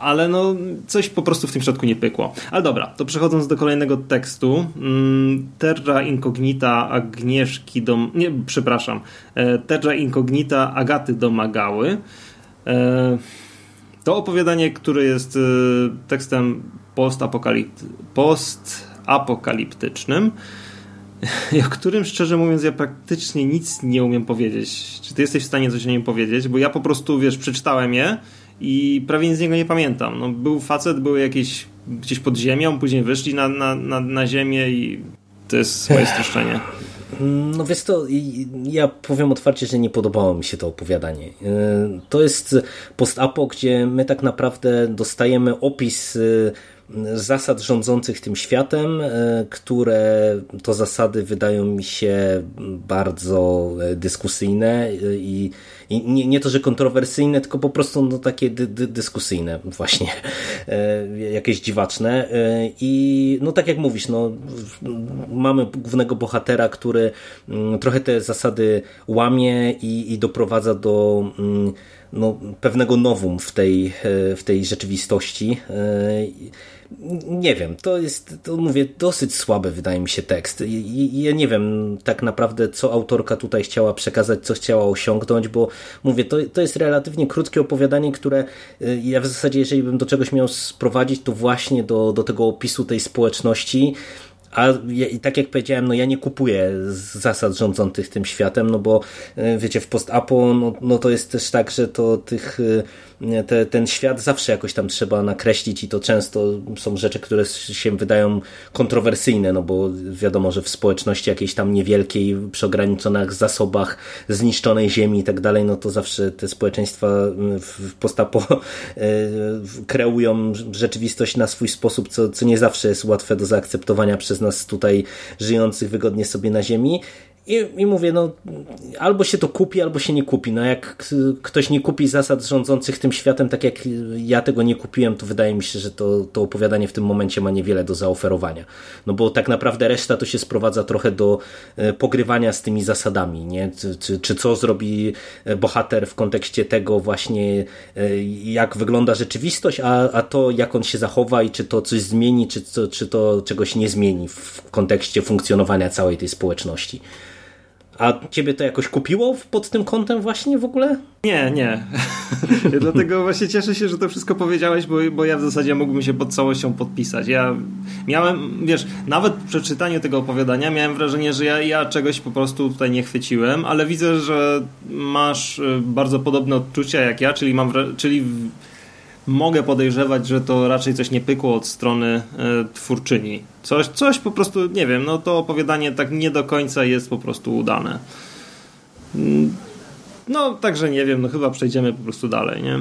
ale no coś po prostu w tym środku nie pykło. Ale dobra, to przechodząc do kolejnego tekstu. Mm, Terra Incognita Agnieszki do... Nie, przepraszam. E, Terra Incognita Agaty domagały. E, to opowiadanie, które jest e, tekstem postapokaliptycznym, [LAUGHS] o którym szczerze mówiąc ja praktycznie nic nie umiem powiedzieć. Czy ty jesteś w stanie coś o nim powiedzieć? Bo ja po prostu, wiesz, przeczytałem je i prawie nic z niego nie pamiętam. No, był facet, były jakieś gdzieś pod ziemią, później wyszli na, na, na, na ziemię i to jest moje streszczenie. No wiesz to, ja powiem otwarcie, że nie podobało mi się to opowiadanie. Y, to jest post-apo, gdzie my tak naprawdę dostajemy opis y, zasad rządzących tym światem, e, które to zasady wydają mi się bardzo e, dyskusyjne e, i, i nie, nie, to, że kontrowersyjne, tylko po prostu no, takie dy, dy, dyskusyjne właśnie, jakieś dziwaczne. I no tak jak mówisz, no, mamy głównego bohatera, który mm, trochę te zasady łamie i, i doprowadza do mm, no, pewnego nowum w tej, w tej rzeczywistości nie wiem, to jest, to mówię, dosyć słaby wydaje mi się tekst. I, ja nie wiem tak naprawdę, co autorka tutaj chciała przekazać, co chciała osiągnąć, bo mówię, to, to jest relatywnie krótkie opowiadanie, które y, ja w zasadzie, jeżeli bym do czegoś miał sprowadzić, to właśnie do, do tego opisu tej społeczności, a i tak jak powiedziałem, no ja nie kupuję zasad rządzących tym światem, no bo y, wiecie, w post-apo, no, no to jest też tak, że to tych y, te, ten świat zawsze jakoś tam trzeba nakreślić i to często są rzeczy, które się wydają kontrowersyjne, no bo wiadomo, że w społeczności jakiejś tam niewielkiej, przy ograniczonych zasobach, zniszczonej ziemi i tak dalej, no to zawsze te społeczeństwa w postapo [LAUGHS] e, kreują rzeczywistość na swój sposób, co, co nie zawsze jest łatwe do zaakceptowania przez nas tutaj żyjących wygodnie sobie na ziemi I, I mówię, no albo się to kupi, albo się nie kupi. No jak ktoś nie kupi zasad rządzących tym światem, tak jak ja tego nie kupiłem, to wydaje mi się, że to, to opowiadanie w tym momencie ma niewiele do zaoferowania. No bo tak naprawdę reszta to się sprowadza trochę do e, pogrywania z tymi zasadami, nie? Czy, czy co zrobi e, bohater w kontekście tego właśnie, e, jak wygląda rzeczywistość, a, a to jak on się zachowa i czy to coś zmieni, czy, czy to czegoś nie zmieni w kontekście funkcjonowania całej tej społeczności. A ciebie to jakoś kupiło pod tym kątem właśnie w ogóle? Nie, nie. [LAUGHS] Dlatego właśnie cieszę się, że to wszystko powiedziałeś, bo, bo ja w zasadzie mógłbym się pod całością podpisać. Ja miałem, wiesz, nawet w przeczytaniu tego opowiadania miałem wrażenie, że ja, ja czegoś po prostu tutaj nie chwyciłem, ale widzę, że masz y, bardzo podobne odczucia jak ja, czyli mam, czyli mogę podejrzewać, że to raczej coś nie pykło od strony e, twórczyni. Coś, coś po prostu, nie wiem, no to opowiadanie tak nie do końca jest po prostu udane. Mm, no, także nie wiem, no chyba przejdziemy po prostu dalej, nie?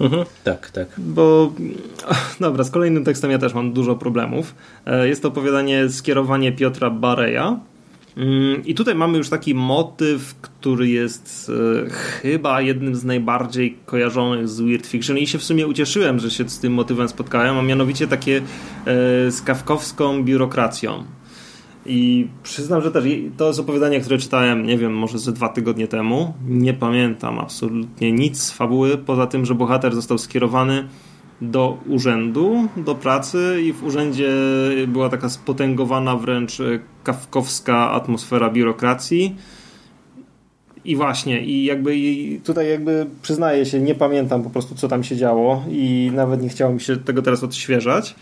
Mhm, tak, tak. Bo, [LAUGHS] dobra, z kolejnym tekstem ja też mam dużo problemów. E, jest to opowiadanie Skierowanie Piotra Bareja. Mm, I tutaj mamy już taki motyw, który jest e, chyba jednym z najbardziej kojarzonych z Weird Fiction i się w sumie ucieszyłem, że się z tym motywem spotkałem, a mianowicie takie e, z kawkowską biurokracją. I przyznam, że też to jest opowiadanie, które czytałem, nie wiem, może ze dwa tygodnie temu. Nie pamiętam absolutnie nic z fabuły, poza tym, że bohater został skierowany do urzędu, do pracy i w urzędzie była taka spotęgowana wręcz kawkowska atmosfera biurokracji. I właśnie, i jakby i tutaj jakby przyznaję się, nie pamiętam po prostu co tam się działo i nawet nie chciało mi się tego teraz odświeżać.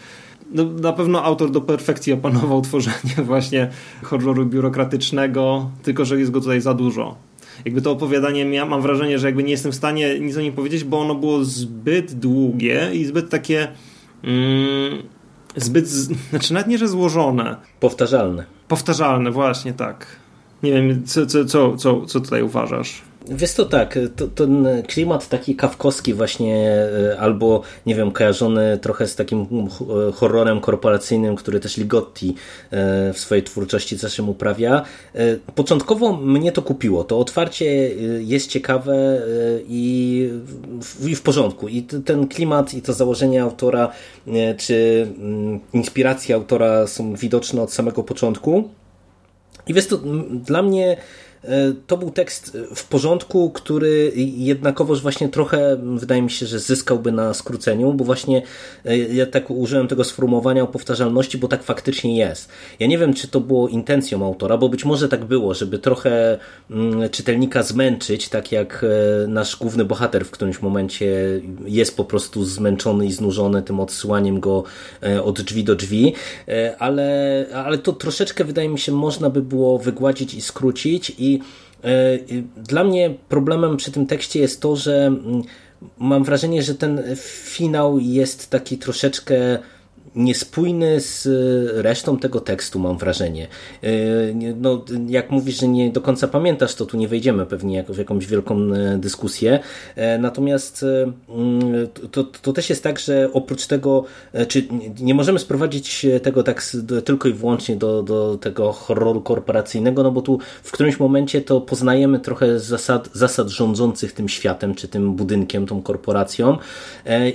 No, na pewno autor do perfekcji opanował [LAUGHS] tworzenie właśnie horroru biurokratycznego, tylko że jest go tutaj za dużo jakby to opowiadanie ja mam wrażenie, że jakby nie jestem w stanie nic o nim powiedzieć, bo ono było zbyt długie i zbyt takie mm, zbyt, [LAUGHS] znaczy nawet nie, że złożone. Powtarzalne. Powtarzalne, właśnie tak. Nie wiem, co, co, co, co, co tutaj uważasz? Wiesz to tak, to, ten klimat taki kawkowski właśnie, e, albo nie wiem, kojarzony trochę z takim e, horrorem korporacyjnym, który też Ligotti e, w swojej twórczości czasem uprawia. Początkowo mnie to kupiło. To otwarcie jest ciekawe i w, i w porządku. I ten klimat i to założenie autora, czy mm, inspiracje autora są widoczne od samego początku. I wiesz to, dla mnie to był tekst w porządku, który jednakowoż właśnie trochę wydaje mi się, że zyskałby na skróceniu, bo właśnie e, ja tak użyłem tego sformułowania o powtarzalności, bo tak faktycznie jest. Ja nie wiem, czy to było intencją autora, bo być może tak było, żeby trochę mm, czytelnika zmęczyć, tak jak e, nasz główny bohater w którymś momencie jest po prostu zmęczony i znużony tym odsyłaniem go od drzwi do drzwi, ale, ale to troszeczkę wydaje mi się można by było wygładzić i skrócić i E, dla mnie problemem przy tym tekście jest to, że mm, mam wrażenie, że ten finał jest taki troszeczkę niespójny z resztą tego tekstu, mam wrażenie. E, no, jak mówisz, że nie do końca pamiętasz, to tu nie wejdziemy pewnie w jakąś wielką e, dyskusję. E, natomiast mm, to, to też jest tak, że oprócz tego, czy nie możemy sprowadzić tego tak tylko i wyłącznie do, do tego horroru korporacyjnego, no bo tu w którymś momencie to poznajemy trochę zasad, zasad rządzących tym światem, czy tym budynkiem, tą korporacją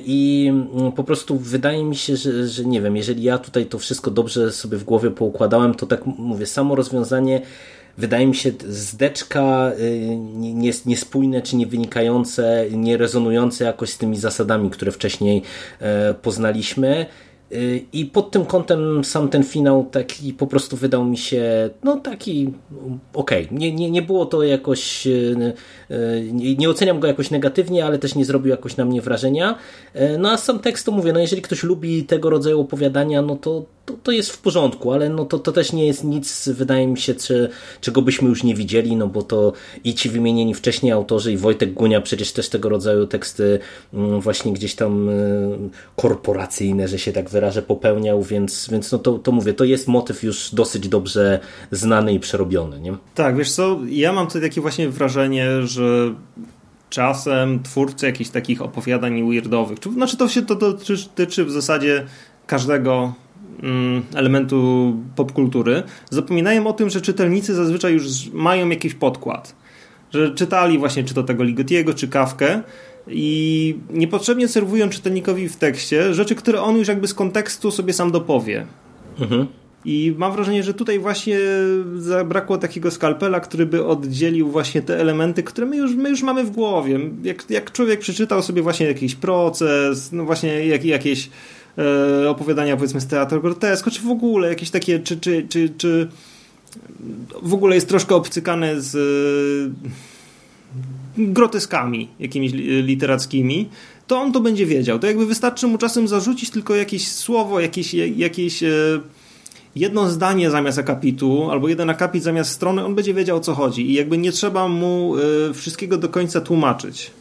i mm, po prostu wydaje mi się, że, że nie wiem, jeżeli ja tutaj to wszystko dobrze sobie w głowie poukładałem, to tak mówię, samo rozwiązanie wydaje mi się zdeczka y, niespójne czy nie wynikające, nie rezonujące jakoś z tymi zasadami, które wcześniej e, poznaliśmy. I pod tym kątem sam ten finał taki po prostu wydał mi się no taki okej. Okay. Nie, nie, nie było to jakoś e, e, nie oceniam go jakoś negatywnie, ale też nie zrobił jakoś na mnie wrażenia. No a sam tekst to mówię, no jeżeli ktoś lubi tego rodzaju opowiadania, no to, to, to jest w porządku, ale no to, to też nie jest nic, wydaje mi się, czy, czego byśmy już nie widzieli, no bo to i ci wymienieni wcześniej autorzy i Wojtek Gunia przecież też tego rodzaju teksty mm, właśnie gdzieś tam korporacyjne, że się tak wyrażę, popełniał, więc, więc no to, to mówię, to jest motyw już dosyć dobrze znany i przerobiony, nie? Tak, wiesz co, ja mam tutaj takie właśnie wrażenie, że czasem twórcy jakichś takich opowiadań weirdowych, czy, znaczy to się to dotyczy w zasadzie każdego mm, elementu popkultury, zapominają o tym, że czytelnicy zazwyczaj już mają jakiś podkład. Że czytali właśnie czy to tego Ligotiego, czy Kawkę i niepotrzebnie serwują czytelnikowi w tekście rzeczy, które on już jakby z kontekstu sobie sam dopowie. Mhm. I mam wrażenie, że tutaj właśnie zabrakło takiego skalpela, który by oddzielił właśnie te elementy, które my już, my już mamy w głowie. Jak, jak człowiek przeczytał sobie właśnie jakiś proces, no właśnie jak, jakieś e, opowiadania powiedzmy z teatru grotesko, czy w ogóle jakieś takie, czy, czy, czy, czy w ogóle jest troszkę obcykane z e, groteskami jakimiś literackimi, to on to będzie wiedział. To jakby wystarczy mu czasem zarzucić tylko jakieś słowo, jakieś, jakieś e, jedno zdanie zamiast akapitu, albo jeden akapit zamiast strony, on będzie wiedział o co chodzi i jakby nie trzeba mu y, wszystkiego do końca tłumaczyć.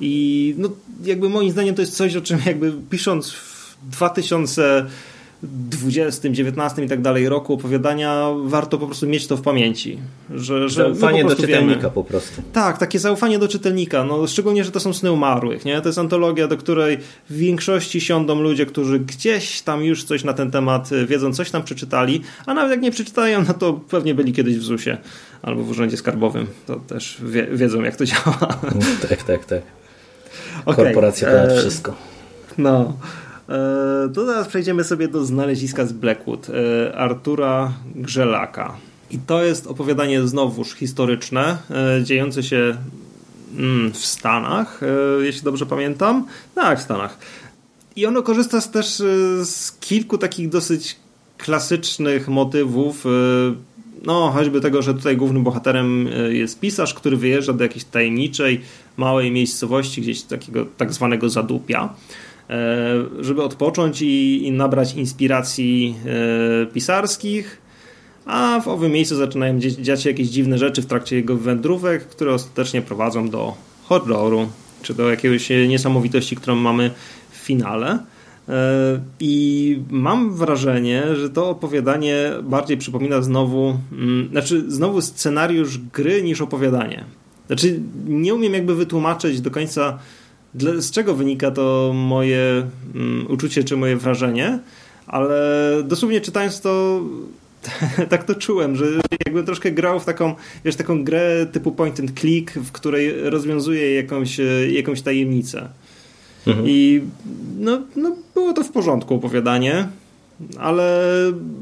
I no, jakby moim zdaniem to jest coś, o czym jakby pisząc w 2000 20, 19 i tak dalej roku opowiadania, warto po prostu mieć to w pamięci. Że, że zaufanie po do czytelnika wiemy. po prostu. Tak, takie zaufanie do czytelnika. No, szczególnie, że to są sny umarłych. Nie? To jest antologia, do której w większości siądą ludzie, którzy gdzieś tam już coś na ten temat wiedzą, coś tam przeczytali, a nawet jak nie przeczytają, no to pewnie byli kiedyś w ZUS-ie albo w Urzędzie Skarbowym. To też wie, wiedzą, jak to działa. Tak, tak, tak. [LAUGHS] Okay. Korporacja ponad e... wszystko. No. E, to teraz przejdziemy sobie do znaleziska z Blackwood e, Artura Grzelaka. I to jest opowiadanie znowuż historyczne, e, dziejące się mm, w Stanach, jeśli dobrze pamiętam. Tak, w Stanach. I ono korzysta też z kilku takich dosyć klasycznych motywów. No, choćby tego, że tutaj głównym bohaterem jest pisarz, który wyjeżdża do jakiejś tajemniczej, małej miejscowości, gdzieś takiego tak zwanego zadupia żeby odpocząć i, i nabrać inspiracji e, pisarskich, a w owym miejscu zaczynają dziać się jakieś dziwne rzeczy w trakcie jego wędrówek, które ostatecznie prowadzą do horroru, czy do jakiejś niesamowitości, którą mamy w finale. E, I mam wrażenie, że to opowiadanie bardziej przypomina znowu, mm, znaczy znowu scenariusz gry niż opowiadanie. Znaczy, nie umiem jakby wytłumaczyć do końca z czego wynika to moje um, uczucie czy moje wrażenie, ale dosłownie czytając to [LAUGHS] tak to czułem, że jakbym troszkę grał w taką, wiesz, taką grę typu point and click, w której rozwiązuje jakąś, jakąś tajemnicę. Mhm. I no, no, było to w porządku opowiadanie, ale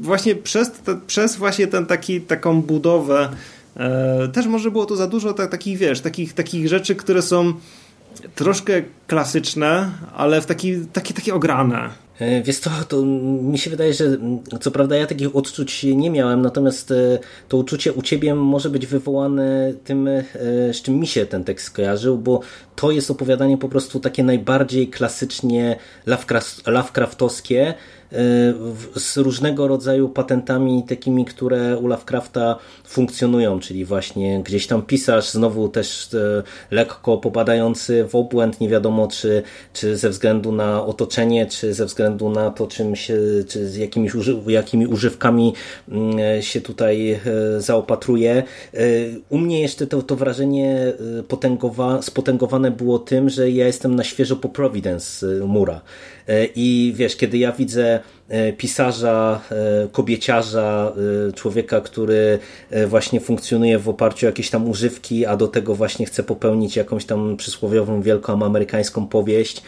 właśnie przez, te, przez właśnie ten taki, taką budowę e, też może było to za dużo tak, takich, wiesz, takich, takich rzeczy, które są troszkę klasyczne, ale w taki, takie, takie ograne. E, wiesz co, to mi się wydaje, że co prawda ja takich odczuć nie miałem, natomiast e, to uczucie u ciebie może być wywołane tym, e, z czym mi się ten tekst kojarzył, bo to jest opowiadanie po prostu takie najbardziej klasycznie Lovecraftowskie, z różnego rodzaju patentami takimi, które u Lovecrafta funkcjonują, czyli właśnie gdzieś tam pisarz, znowu też e, lekko popadający w obłęd, nie wiadomo czy, czy ze względu na otoczenie, czy ze względu na to, czym się, czy z jakimiś jakimi używkami mm, się tutaj e, zaopatruje. E, u mnie jeszcze to, to wrażenie potęgowa, spotęgowane było tym, że ja jestem na świeżo po Providence Mura. I wiesz, kiedy ja widzę E, pisarza, e, kobieciarza, e, człowieka, który właśnie funkcjonuje w oparciu o jakieś tam używki, a do tego właśnie chce popełnić jakąś tam przysłowiową, wielką amerykańską powieść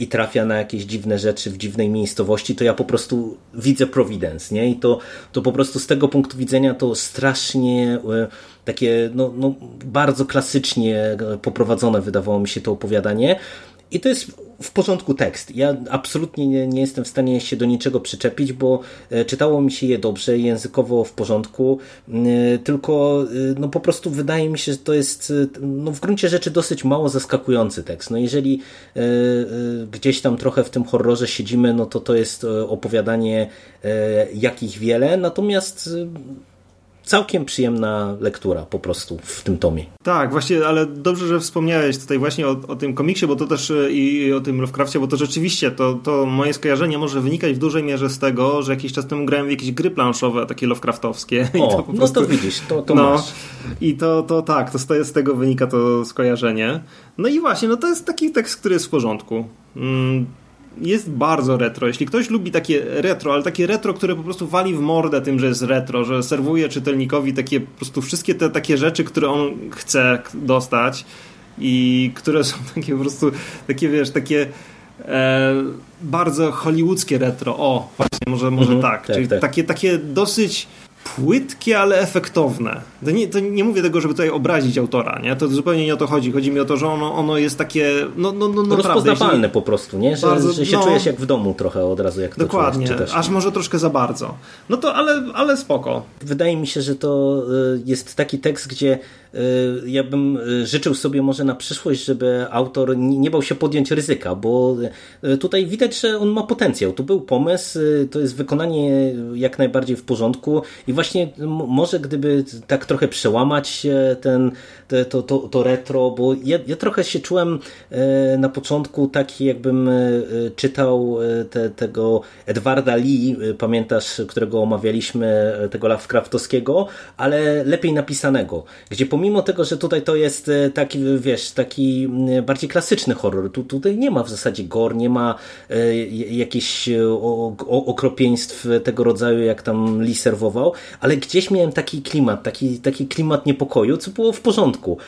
i trafia na jakieś dziwne rzeczy w dziwnej miejscowości, to ja po prostu widzę Providence, nie? I to, to po prostu z tego punktu widzenia to strasznie takie no, no, bardzo klasycznie poprowadzone wydawało mi się to opowiadanie. I to jest w porządku tekst. Ja absolutnie nie, nie, jestem w stanie się do niczego przyczepić, bo e, czytało mi się je dobrze, językowo w porządku, e, tylko e, no po prostu wydaje mi się, że to jest no w gruncie rzeczy dosyć mało zaskakujący tekst. No jeżeli gdzieś tam trochę w tym horrorze siedzimy, no to to jest opowiadanie jakich wiele, natomiast całkiem przyjemna lektura po prostu w tym tomie. Tak, właśnie, ale dobrze, że wspomniałeś tutaj właśnie o, o tym komiksie, bo to też e, i, o tym Lovecraftie, bo to rzeczywiście to, to moje skojarzenie może wynikać w dużej mierze z tego, że jakiś czas temu grałem w jakieś gry planszowe, takie Lovecraftowskie. [LAUGHS] O, to prostu, no to widzisz, to, to no, masz. I to, to tak, to z tego wynika to skojarzenie. No i właśnie, no to jest taki tekst, który jest w porządku. Mm, jest bardzo retro. Jeśli ktoś lubi takie retro, ale takie retro, które po prostu wali w mordę tym, że jest retro, że serwuje czytelnikowi takie po prostu wszystkie te takie rzeczy, które on chce dostać i które są [LAUGHS] takie po prostu takie, wiesz, takie e, bardzo hollywoodzkie retro. O, właśnie, może, może mhm, tak. tak. Czyli tak. Takie, takie dosyć płytkie, ale efektowne. To nie, to nie mówię tego, żeby tutaj obrazić autora, nie? To zupełnie nie o to chodzi. Chodzi mi o to, że ono, ono jest takie no, no, no, no Rozpoznawalne jeśli... po prostu, nie? Że, bardzo, że się no, czujesz jak w domu trochę od razu, jak Dokładnie, to Dokładnie, aż może troszkę za bardzo. No to, ale, ale spoko. Wydaje mi się, że to y, jest taki tekst, gdzie ja bym y, życzył sobie może na przyszłość, żeby autor nie bał się podjąć ryzyka, bo y, tutaj widać, że on ma potencjał. Tu był pomysł, to jest wykonanie jak najbardziej w porządku i właśnie może gdyby tak trochę przełamać ten, to, to, to retro, bo ja, ja trochę się czułem na początku taki jakbym czytał te, tego Edwarda Lee, pamiętasz, którego omawialiśmy, tego Lovecraftowskiego, ale lepiej napisanego, gdzie pomimo pomimo tego, że tutaj to jest e, taki, wiesz, taki bardziej klasyczny horror, tu, tutaj nie ma w zasadzie gore, nie ma e, jakichś e, okropieństw tego rodzaju, jak tam Lee serwował, ale gdzieś miałem taki klimat, taki, taki klimat niepokoju, co było w porządku.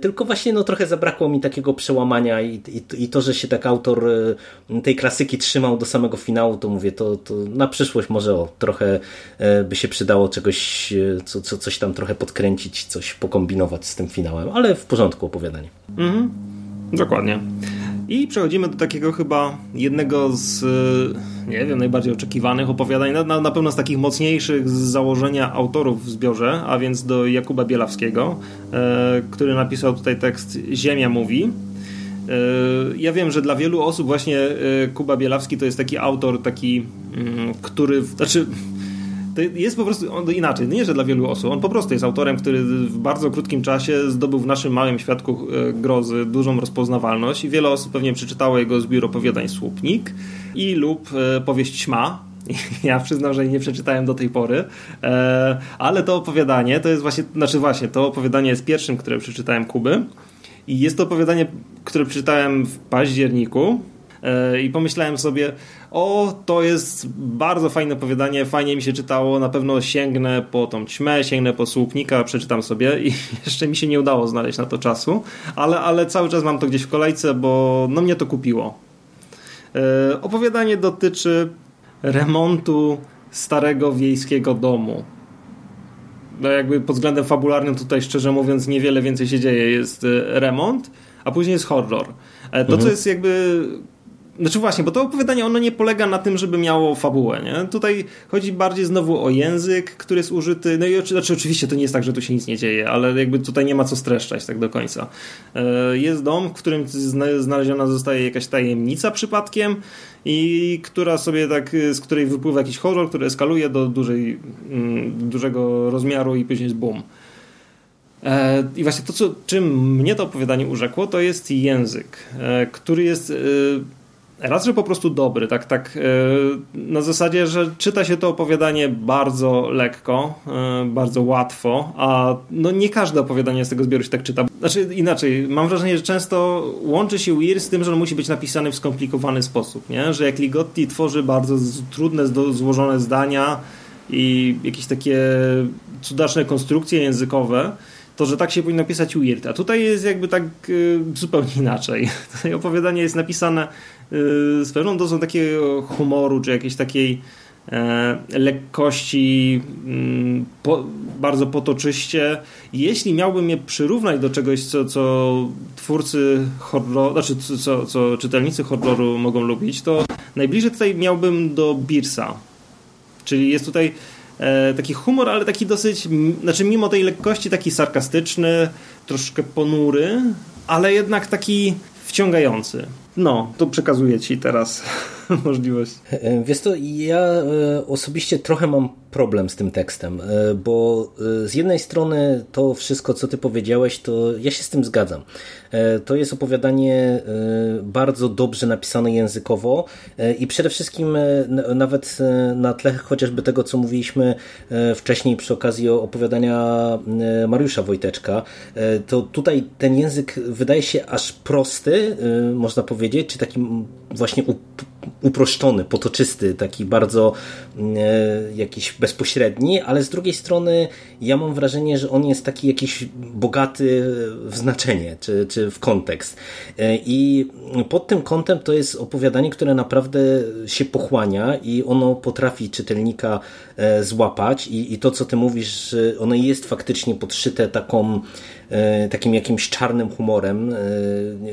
Tylko właśnie no, trochę zabrakło mi takiego przełamania i, i, i to, że się tak autor tej klasyki trzymał do samego finału, to mówię, to, to na przyszłość może o, trochę by się przydało czegoś, co, co, coś tam trochę podkręcić, coś pokombinować kombinować z tym finałem, ale w porządku opowiadanie. Mhm. Dokładnie. I przechodzimy do takiego chyba jednego z, nie wiem, najbardziej oczekiwanych opowiadań, na, na pewno z takich mocniejszych z założenia autorów w zbiorze, a więc do Jakuba Bielawskiego, e, który napisał tutaj tekst Ziemia mówi. E, ja wiem, że dla wielu osób właśnie e, Kuba Bielawski to jest taki autor, taki, mm, który, znaczy jest po prostu on, inaczej. Nie, że dla wielu osób. On po prostu jest autorem, który w bardzo krótkim czasie zdobył w naszym małym świadku e, grozy dużą rozpoznawalność i wiele osób pewnie przeczytało jego zbiór opowiadań Słupnik i lub e, powieść Śma, [LAUGHS] ja przyznam, że nie przeczytałem do tej pory, e, ale to opowiadanie to jest właśnie, znaczy właśnie, to opowiadanie jest pierwszym, które przeczytałem Kuby i jest to opowiadanie, które przeczytałem w październiku i pomyślałem sobie, o, to jest bardzo fajne opowiadanie, fajnie mi się czytało, na pewno sięgnę po tą ćmę, sięgnę po słupnika, przeczytam sobie i [LAUGHS] jeszcze mi się nie udało znaleźć na to czasu, ale, ale cały czas mam to gdzieś w kolejce, bo no mnie to kupiło. E, opowiadanie dotyczy remontu starego wiejskiego domu. No jakby pod względem fabularnym tutaj szczerze mówiąc niewiele więcej się dzieje. Jest e, remont, a później jest horror. E, to, mhm. co jest jakby znaczy właśnie, bo to opowiadanie ono nie polega na tym, żeby miało fabułę, nie? Tutaj chodzi bardziej znowu o język, który jest użyty. No i znaczy, oczywiście to nie jest tak, że tu się nic nie dzieje, ale jakby tutaj nie ma co streszczać tak do końca. E, jest dom, w którym znaleziona zostaje jakaś tajemnica przypadkiem i która sobie tak, z której wypływa jakiś horror, który eskaluje do dużej, mm, dużego rozmiaru i później jest boom. E, I właśnie to, co, czym mnie to opowiadanie urzekło, to jest język, e, który jest raz, że po prostu dobry, tak, tak e, na zasadzie, że czyta się to opowiadanie bardzo lekko, e, bardzo łatwo, a no nie każde opowiadanie z tego zbioru się tak czyta. Znaczy inaczej, mam wrażenie, że często łączy się Weir z tym, że on musi być napisany w skomplikowany sposób, nie? że jak Ligotti tworzy bardzo trudne, złożone zdania i jakieś takie cudaczne konstrukcje językowe, to, że tak się powinno pisać Weird. A tutaj jest jakby tak y, zupełnie inaczej. [LAUGHS] Tutaj opowiadanie jest napisane z pewną dozą takiego humoru, czy jakiejś takiej e, lekkości, mm, po, bardzo potoczyście. Jeśli miałbym je przyrównać do czegoś, co, co twórcy horroru, znaczy co, co czytelnicy horroru mogą lubić, to najbliżej tutaj miałbym do Birsa. Czyli jest tutaj e, taki humor, ale taki dosyć, znaczy mimo tej lekkości taki sarkastyczny, troszkę ponury, ale jednak taki wciągający. No, to przekazuję Ci teraz [LAUGHS] możliwość. E, wiesz to, ja e, osobiście trochę mam problem z tym tekstem, e, bo z jednej strony to wszystko, co ty powiedziałeś, to ja się z tym zgadzam. To jest opowiadanie bardzo dobrze napisane językowo i przede wszystkim nawet na tle chociażby tego, co mówiliśmy wcześniej przy okazji opowiadania Mariusza Wojteczka, to tutaj ten język wydaje się aż prosty, można powiedzieć, czy taki właśnie uproszczony, potoczysty, taki bardzo e, jakiś bezpośredni, ale z drugiej strony ja mam wrażenie, że on jest taki jakiś bogaty w znaczenie, czy, czy w kontekst. E, I pod tym kątem to jest opowiadanie, które naprawdę się pochłania i ono potrafi czytelnika e, złapać i, i to, co ty mówisz, ono jest faktycznie podszyte taką takim jakimś czarnym humorem e,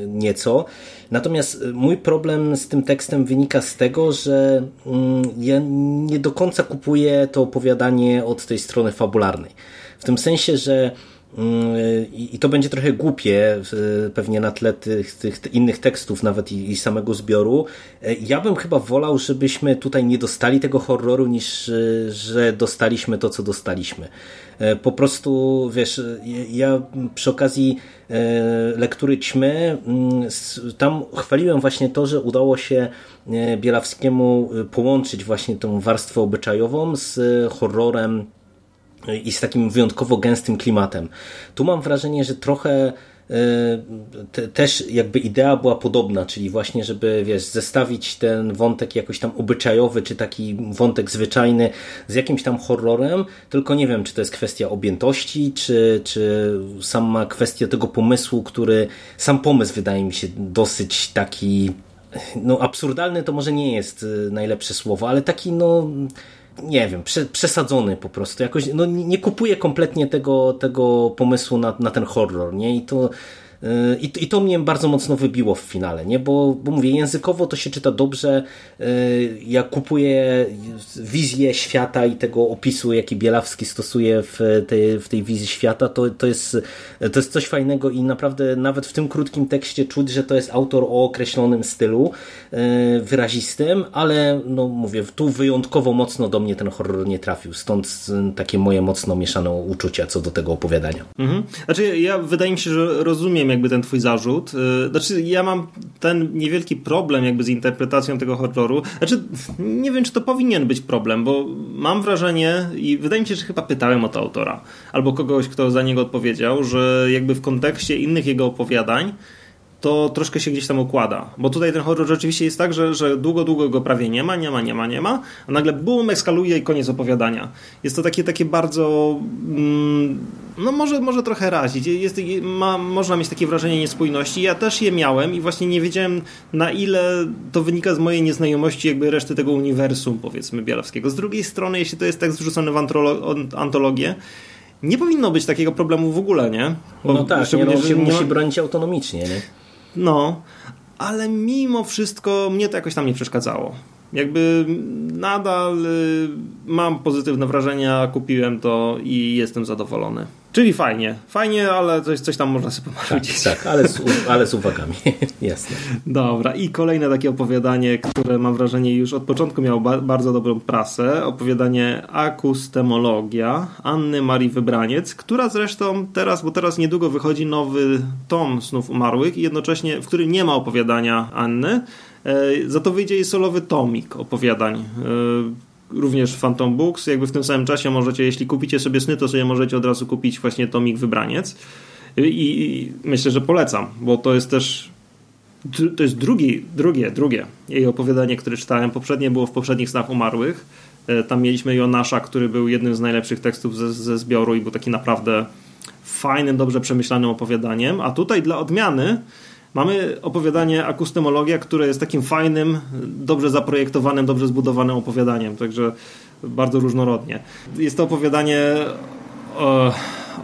nieco. Natomiast mój problem z tym tekstem wynika z tego, że mm, ja nie do końca kupuję to opowiadanie od tej strony fabularnej. W tym sensie, że mm, i to będzie trochę głupie, pewnie na tle tych, tych innych tekstów, nawet i, i, samego zbioru. E, ja bym chyba wolał, żebyśmy tutaj nie dostali tego horroru, niż że dostaliśmy to, co dostaliśmy. E, po prostu, wiesz, ja przy okazji e, lektury Ćmy, mm, tam chwaliłem właśnie to, że udało się e, Bielawskiemu połączyć właśnie tą warstwę obyczajową z horrorem i z takim wyjątkowo gęstym klimatem. Tu mam wrażenie, że trochę te, też jakby idea była podobna, czyli właśnie, żeby wiesz, zestawić ten wątek jakoś tam obyczajowy, czy taki wątek zwyczajny z jakimś tam horrorem, tylko nie wiem, czy to jest kwestia objętości, czy, czy sama kwestia tego pomysłu, który, sam pomysł wydaje mi się dosyć taki no absurdalny to może nie jest y, najlepsze słowo, ale taki no nie wiem, przesadzony po prostu. Jakoś, no, nie kupuję kompletnie tego, tego pomysłu na, na ten horror, nie? I to I, I to mnie bardzo mocno wybiło w finale, nie? Bo, bo mówię, językowo to się czyta dobrze. Yy, ja kupuję wizję świata i tego opisu, jaki Bielawski stosuje w tej, w tej wizji świata. To, to, jest, to jest coś fajnego i naprawdę nawet w tym krótkim tekście czuć, że to jest autor o określonym stylu yy, wyrazistym, ale no mówię, tu wyjątkowo mocno do mnie ten horror nie trafił. Stąd takie moje mocno mieszane uczucia co do tego opowiadania. Mhm. Znaczy, ja wydaje mi się, że rozumiem rozumiem jakby ten twój zarzut. Y, znaczy ja mam ten niewielki problem jakby z interpretacją tego horroru. Znaczy nie wiem, czy to powinien być problem, bo mam wrażenie i wydaje mi się, że chyba pytałem o to autora albo kogoś, kto za niego odpowiedział, że jakby w kontekście innych jego opowiadań to troszkę się gdzieś tam układa. Bo tutaj ten horror rzeczywiście jest tak, że, że długo, długo go prawie nie ma, nie ma, nie ma, nie ma, a nagle bum, eskaluje i koniec opowiadania. Jest to takie, takie bardzo... Mm, no może, może trochę razić. Jest, ma, można mieć takie wrażenie niespójności. Ja też je miałem i właśnie nie wiedziałem na ile to wynika z mojej nieznajomości jakby reszty tego uniwersum, powiedzmy, Bielawskiego. Z drugiej strony, jeśli to jest tak zrzucone w antologię, nie powinno być takiego problemu w ogóle, nie? Bo no tak, nie, no, się musi bronić autonomicznie, nie? No, ale mimo wszystko mnie to jakoś tam nie przeszkadzało. Jakby nadal y, mam pozytywne wrażenia, kupiłem to i jestem zadowolony. Czyli fajnie, fajnie, ale coś, coś tam można sobie pomarzyć. Tak, tak ale, z, ale z uwagami, [LAUGHS] jasne. Dobra, i kolejne takie opowiadanie, które mam wrażenie już od początku miało ba bardzo dobrą prasę. Opowiadanie Akustemologia Anny Marii Wybraniec, która zresztą teraz, bo teraz niedługo wychodzi nowy tom Snów Umarłych i jednocześnie, w którym nie ma opowiadania Anny, za to wyjdzie jej solowy tomik opowiadań e, również Phantom Books. Jakby w tym samym czasie możecie, jeśli kupicie sobie sny, to sobie możecie od razu kupić właśnie Tomik Wybraniec. I, i myślę, że polecam, bo to jest też to jest drugi, drugie, drugie jej opowiadanie, które czytałem. Poprzednie było w poprzednich snach umarłych. E, tam mieliśmy Jonasza, który był jednym z najlepszych tekstów ze, ze zbioru i był taki naprawdę fajnym, dobrze przemyślanym opowiadaniem. A tutaj dla odmiany Mamy opowiadanie Akustemologia, które jest takim fajnym, dobrze zaprojektowanym, dobrze zbudowanym opowiadaniem, także bardzo różnorodnie. Jest to opowiadanie o,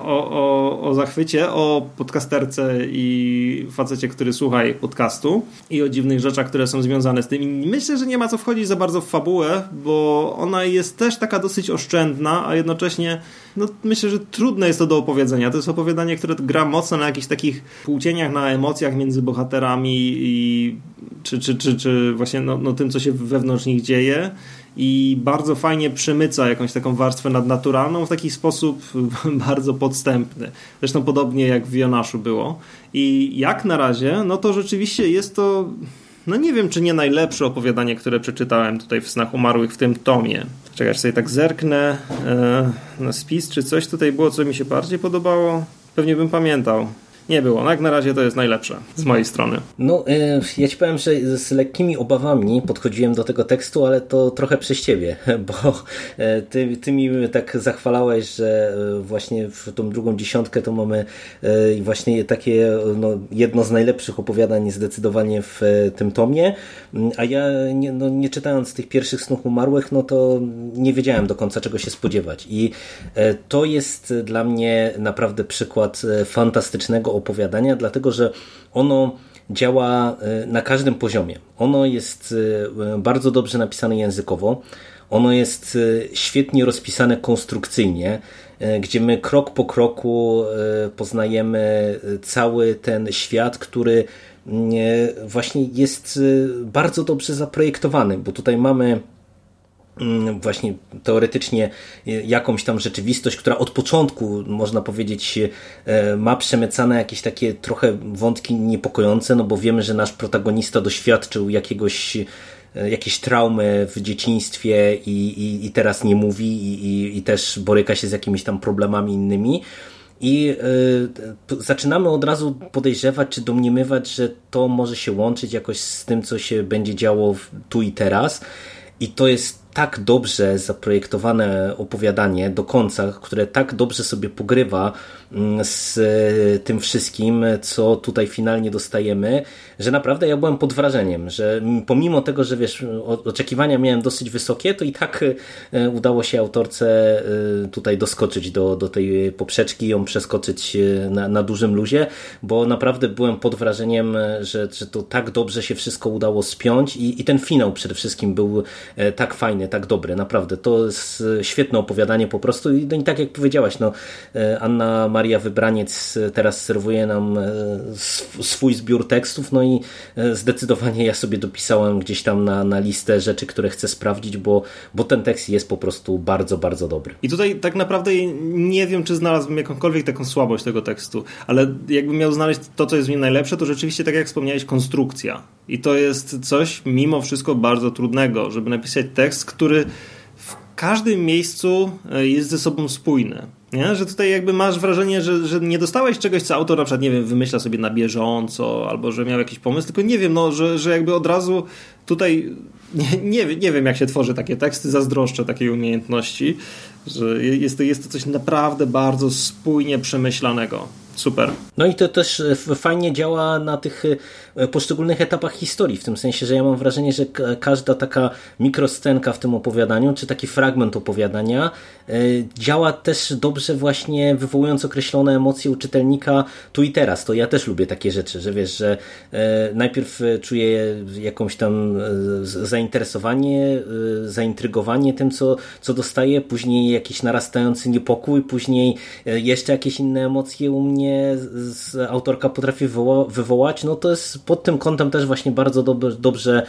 o, o, o zachwycie, o podcasterce i facecie, który słucha podcastu i o dziwnych rzeczach, które są związane z tym. Myślę, że nie ma co wchodzić za bardzo w fabułę, bo ona jest też taka dosyć oszczędna, a jednocześnie no, myślę, że trudne jest to do opowiedzenia. To jest opowiadanie, które gra mocno na jakichś takich płcieniach, na emocjach między bohaterami i czy, czy, czy, czy właśnie no, no, tym, co się wewnątrz nich dzieje i bardzo fajnie przemyca jakąś taką warstwę nadnaturalną w taki sposób [LAUGHS] bardzo podstępny. Zresztą podobnie jak w Jonaszu było. I jak na razie, no to rzeczywiście jest to no nie wiem, czy nie najlepsze opowiadanie, które przeczytałem tutaj w Snach Umarłych w tym tomie. Czekaj, sobie tak zerknę e, na spis, czy coś tutaj było, co mi się bardziej podobało. Pewnie bym pamiętał. Nie było. No jak na razie to jest najlepsze z mojej strony. No, e, ja ci powiem, że z lekkimi obawami podchodziłem do tego tekstu, ale to trochę przez ciebie, [LAUGHS] bo e, ty, ty mi tak zachwalałeś, że e, właśnie w tą drugą dziesiątkę to mamy właśnie takie no, jedno z najlepszych opowiadań zdecydowanie w tym tomie, mm, a ja nie, no, nie czytając tych pierwszych snów umarłych, no to nie wiedziałem do końca czego się spodziewać i to jest dla mnie naprawdę przykład fantastycznego opowiadania, dlatego że ono działa e, na każdym poziomie. Ono jest e, bardzo dobrze napisane językowo, ono jest e, świetnie rozpisane konstrukcyjnie, gdzie my krok po kroku poznajemy cały ten świat, który mm, właśnie jest bardzo dobrze zaprojektowany, bo tutaj mamy właśnie teoretycznie y, jakąś tam rzeczywistość, która od początku, można powiedzieć, y, ma przemycane jakieś takie trochę wątki niepokojące, no bo wiemy, że nasz protagonista doświadczył jakiegoś y, jakieś traumy w dzieciństwie i, i, i teraz nie mówi i, i, też boryka się z jakimiś tam problemami innymi. I y, zaczynamy od razu podejrzewać czy domniemywać, że to może się łączyć jakoś z tym, co się będzie działo tu i teraz. I to jest tak dobrze zaprojektowane opowiadanie do końca, które tak dobrze sobie pogrywa z tym wszystkim, co tutaj finalnie dostajemy, że naprawdę ja byłem pod wrażeniem, że pomimo tego, że wiesz, oczekiwania miałem dosyć wysokie, to i tak e, udało się autorce e, tutaj doskoczyć do, do tej poprzeczki, ją przeskoczyć e, na, na dużym luzie, bo naprawdę byłem pod wrażeniem, że, że to tak dobrze się wszystko udało spiąć i, i ten finał przede wszystkim był tak fajny tak dobry, naprawdę. To jest e, świetne opowiadanie po prostu i, no i tak jak powiedziałaś, no, e, Anna Maria Wybraniec teraz serwuje nam e, swój zbiór tekstów, no i zdecydowanie ja sobie dopisałem gdzieś tam na, na listę rzeczy, które chcę sprawdzić, bo, bo ten tekst jest po prostu bardzo, bardzo dobry. I tutaj tak naprawdę nie wiem, czy znalazłbym jakąkolwiek taką słabość tego tekstu, ale jakbym miał znaleźć to, co jest w nim najlepsze, to rzeczywiście, tak jak wspomniałeś, konstrukcja. I to jest coś mimo wszystko bardzo trudnego, żeby napisać tekst, który w każdym miejscu e, jest ze sobą spójny. Nie? Że tutaj jakby masz wrażenie, że, że nie dostałeś czegoś, co autor na przykład, nie wiem, wymyśla sobie na bieżąco, albo że miał jakiś pomysł, tylko nie wiem, no, że, że jakby od razu tutaj nie, nie, nie wiem, jak się tworzy takie teksty, zazdroszczę takiej umiejętności, że jest to, jest to coś naprawdę bardzo spójnie przemyślanego. Super. No i to też e, fajnie działa na tych e, poszczególnych etapach historii, w tym sensie, że ja mam wrażenie, że każda taka mikroscenka w tym opowiadaniu, czy taki fragment opowiadania e, działa też dobrze właśnie wywołując określone emocje u czytelnika tu i teraz. To ja też lubię takie rzeczy, że wiesz, że najpierw czuję jakąś tam zainteresowanie, zaintrygowanie tym, co, co dostaję, później jakiś narastający niepokój, później jeszcze jakieś inne emocje u mnie autorka potrafi wywołać, no to jest pod tym kątem też właśnie bardzo dobrze, dobrze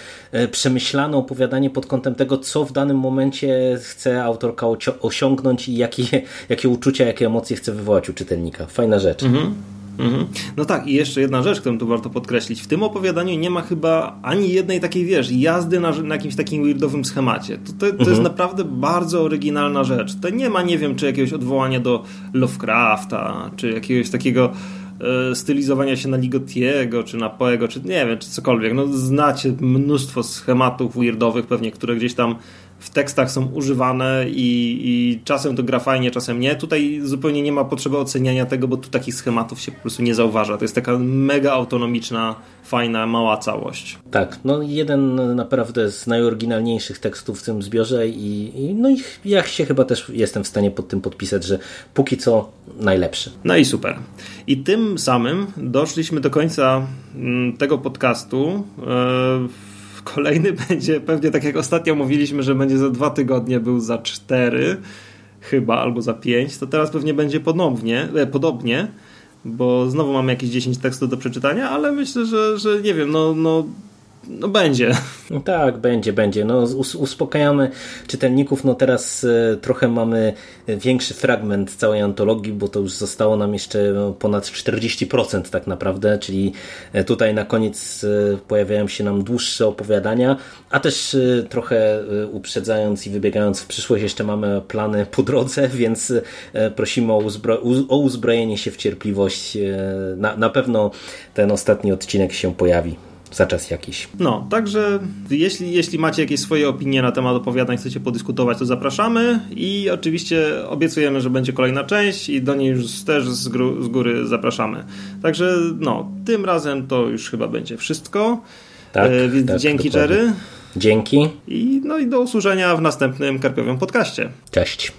przemyślane opowiadanie pod kątem tego, co w danym momencie chce autorka osiągnąć i jakie, jakie uczucia, jakie emocje chce wywołać u czytelnika. Fajna rzecz. Mhm. Mhm. No tak, i jeszcze jedna rzecz, którą tu warto podkreślić. W tym opowiadaniu nie ma chyba ani jednej takiej, wiesz, jazdy na, na jakimś takim weirdowym schemacie. To, to, to mhm. jest naprawdę bardzo oryginalna rzecz. To nie ma, nie wiem, czy jakiegoś odwołania do Lovecrafta, czy jakiegoś takiego e, stylizowania się na Ligotiego, czy na Poego, czy nie wiem, czy cokolwiek. No znacie mnóstwo schematów weirdowych pewnie, które gdzieś tam w tekstach są używane i, i, czasem to gra fajnie, czasem nie. Tutaj zupełnie nie ma potrzeby oceniania tego, bo tu takich schematów się po prostu nie zauważa. To jest taka mega autonomiczna, fajna, mała całość. Tak, no jeden naprawdę z najoryginalniejszych tekstów w tym zbiorze i, i no i ja się chyba też jestem w stanie pod tym podpisać, że póki co najlepszy. No i super. I tym samym doszliśmy do końca mm, tego podcastu. Yy Kolejny [LAUGHS] będzie pewnie tak jak ostatnio mówiliśmy, że będzie za dwa tygodnie, był za cztery chyba, albo za pięć, to teraz pewnie będzie ponownie, e, podobnie, bo znowu mamy jakieś 10 tekstów do przeczytania, ale myślę, że, że nie wiem, no, no no będzie. No tak, będzie, będzie. No, uspokajamy czytelników. No teraz e, trochę mamy większy fragment całej antologii, bo to już zostało nam jeszcze ponad 40% tak naprawdę, czyli e, tutaj na koniec e, pojawiają się nam dłuższe opowiadania, a też trochę uprzedzając i wybiegając w przyszłość jeszcze mamy plany po drodze, [LAUGHS] więc prosimy o, uzbro o uzbrojenie się w cierpliwość. Na, na pewno ten ostatni odcinek się pojawi za czas jakiś. No, także jeśli, jeśli macie jakieś swoje opinie na temat opowiadań, chcecie podyskutować, to zapraszamy i oczywiście obiecujemy, że będzie kolejna część i do niej już też z, góry, z góry zapraszamy. Także no, tym razem to już chyba będzie wszystko. Tak, e, tak, dzięki dokładnie. Jerry. Dzięki. I, no i do usłyszenia w następnym Karpiowym podcaście. Cześć.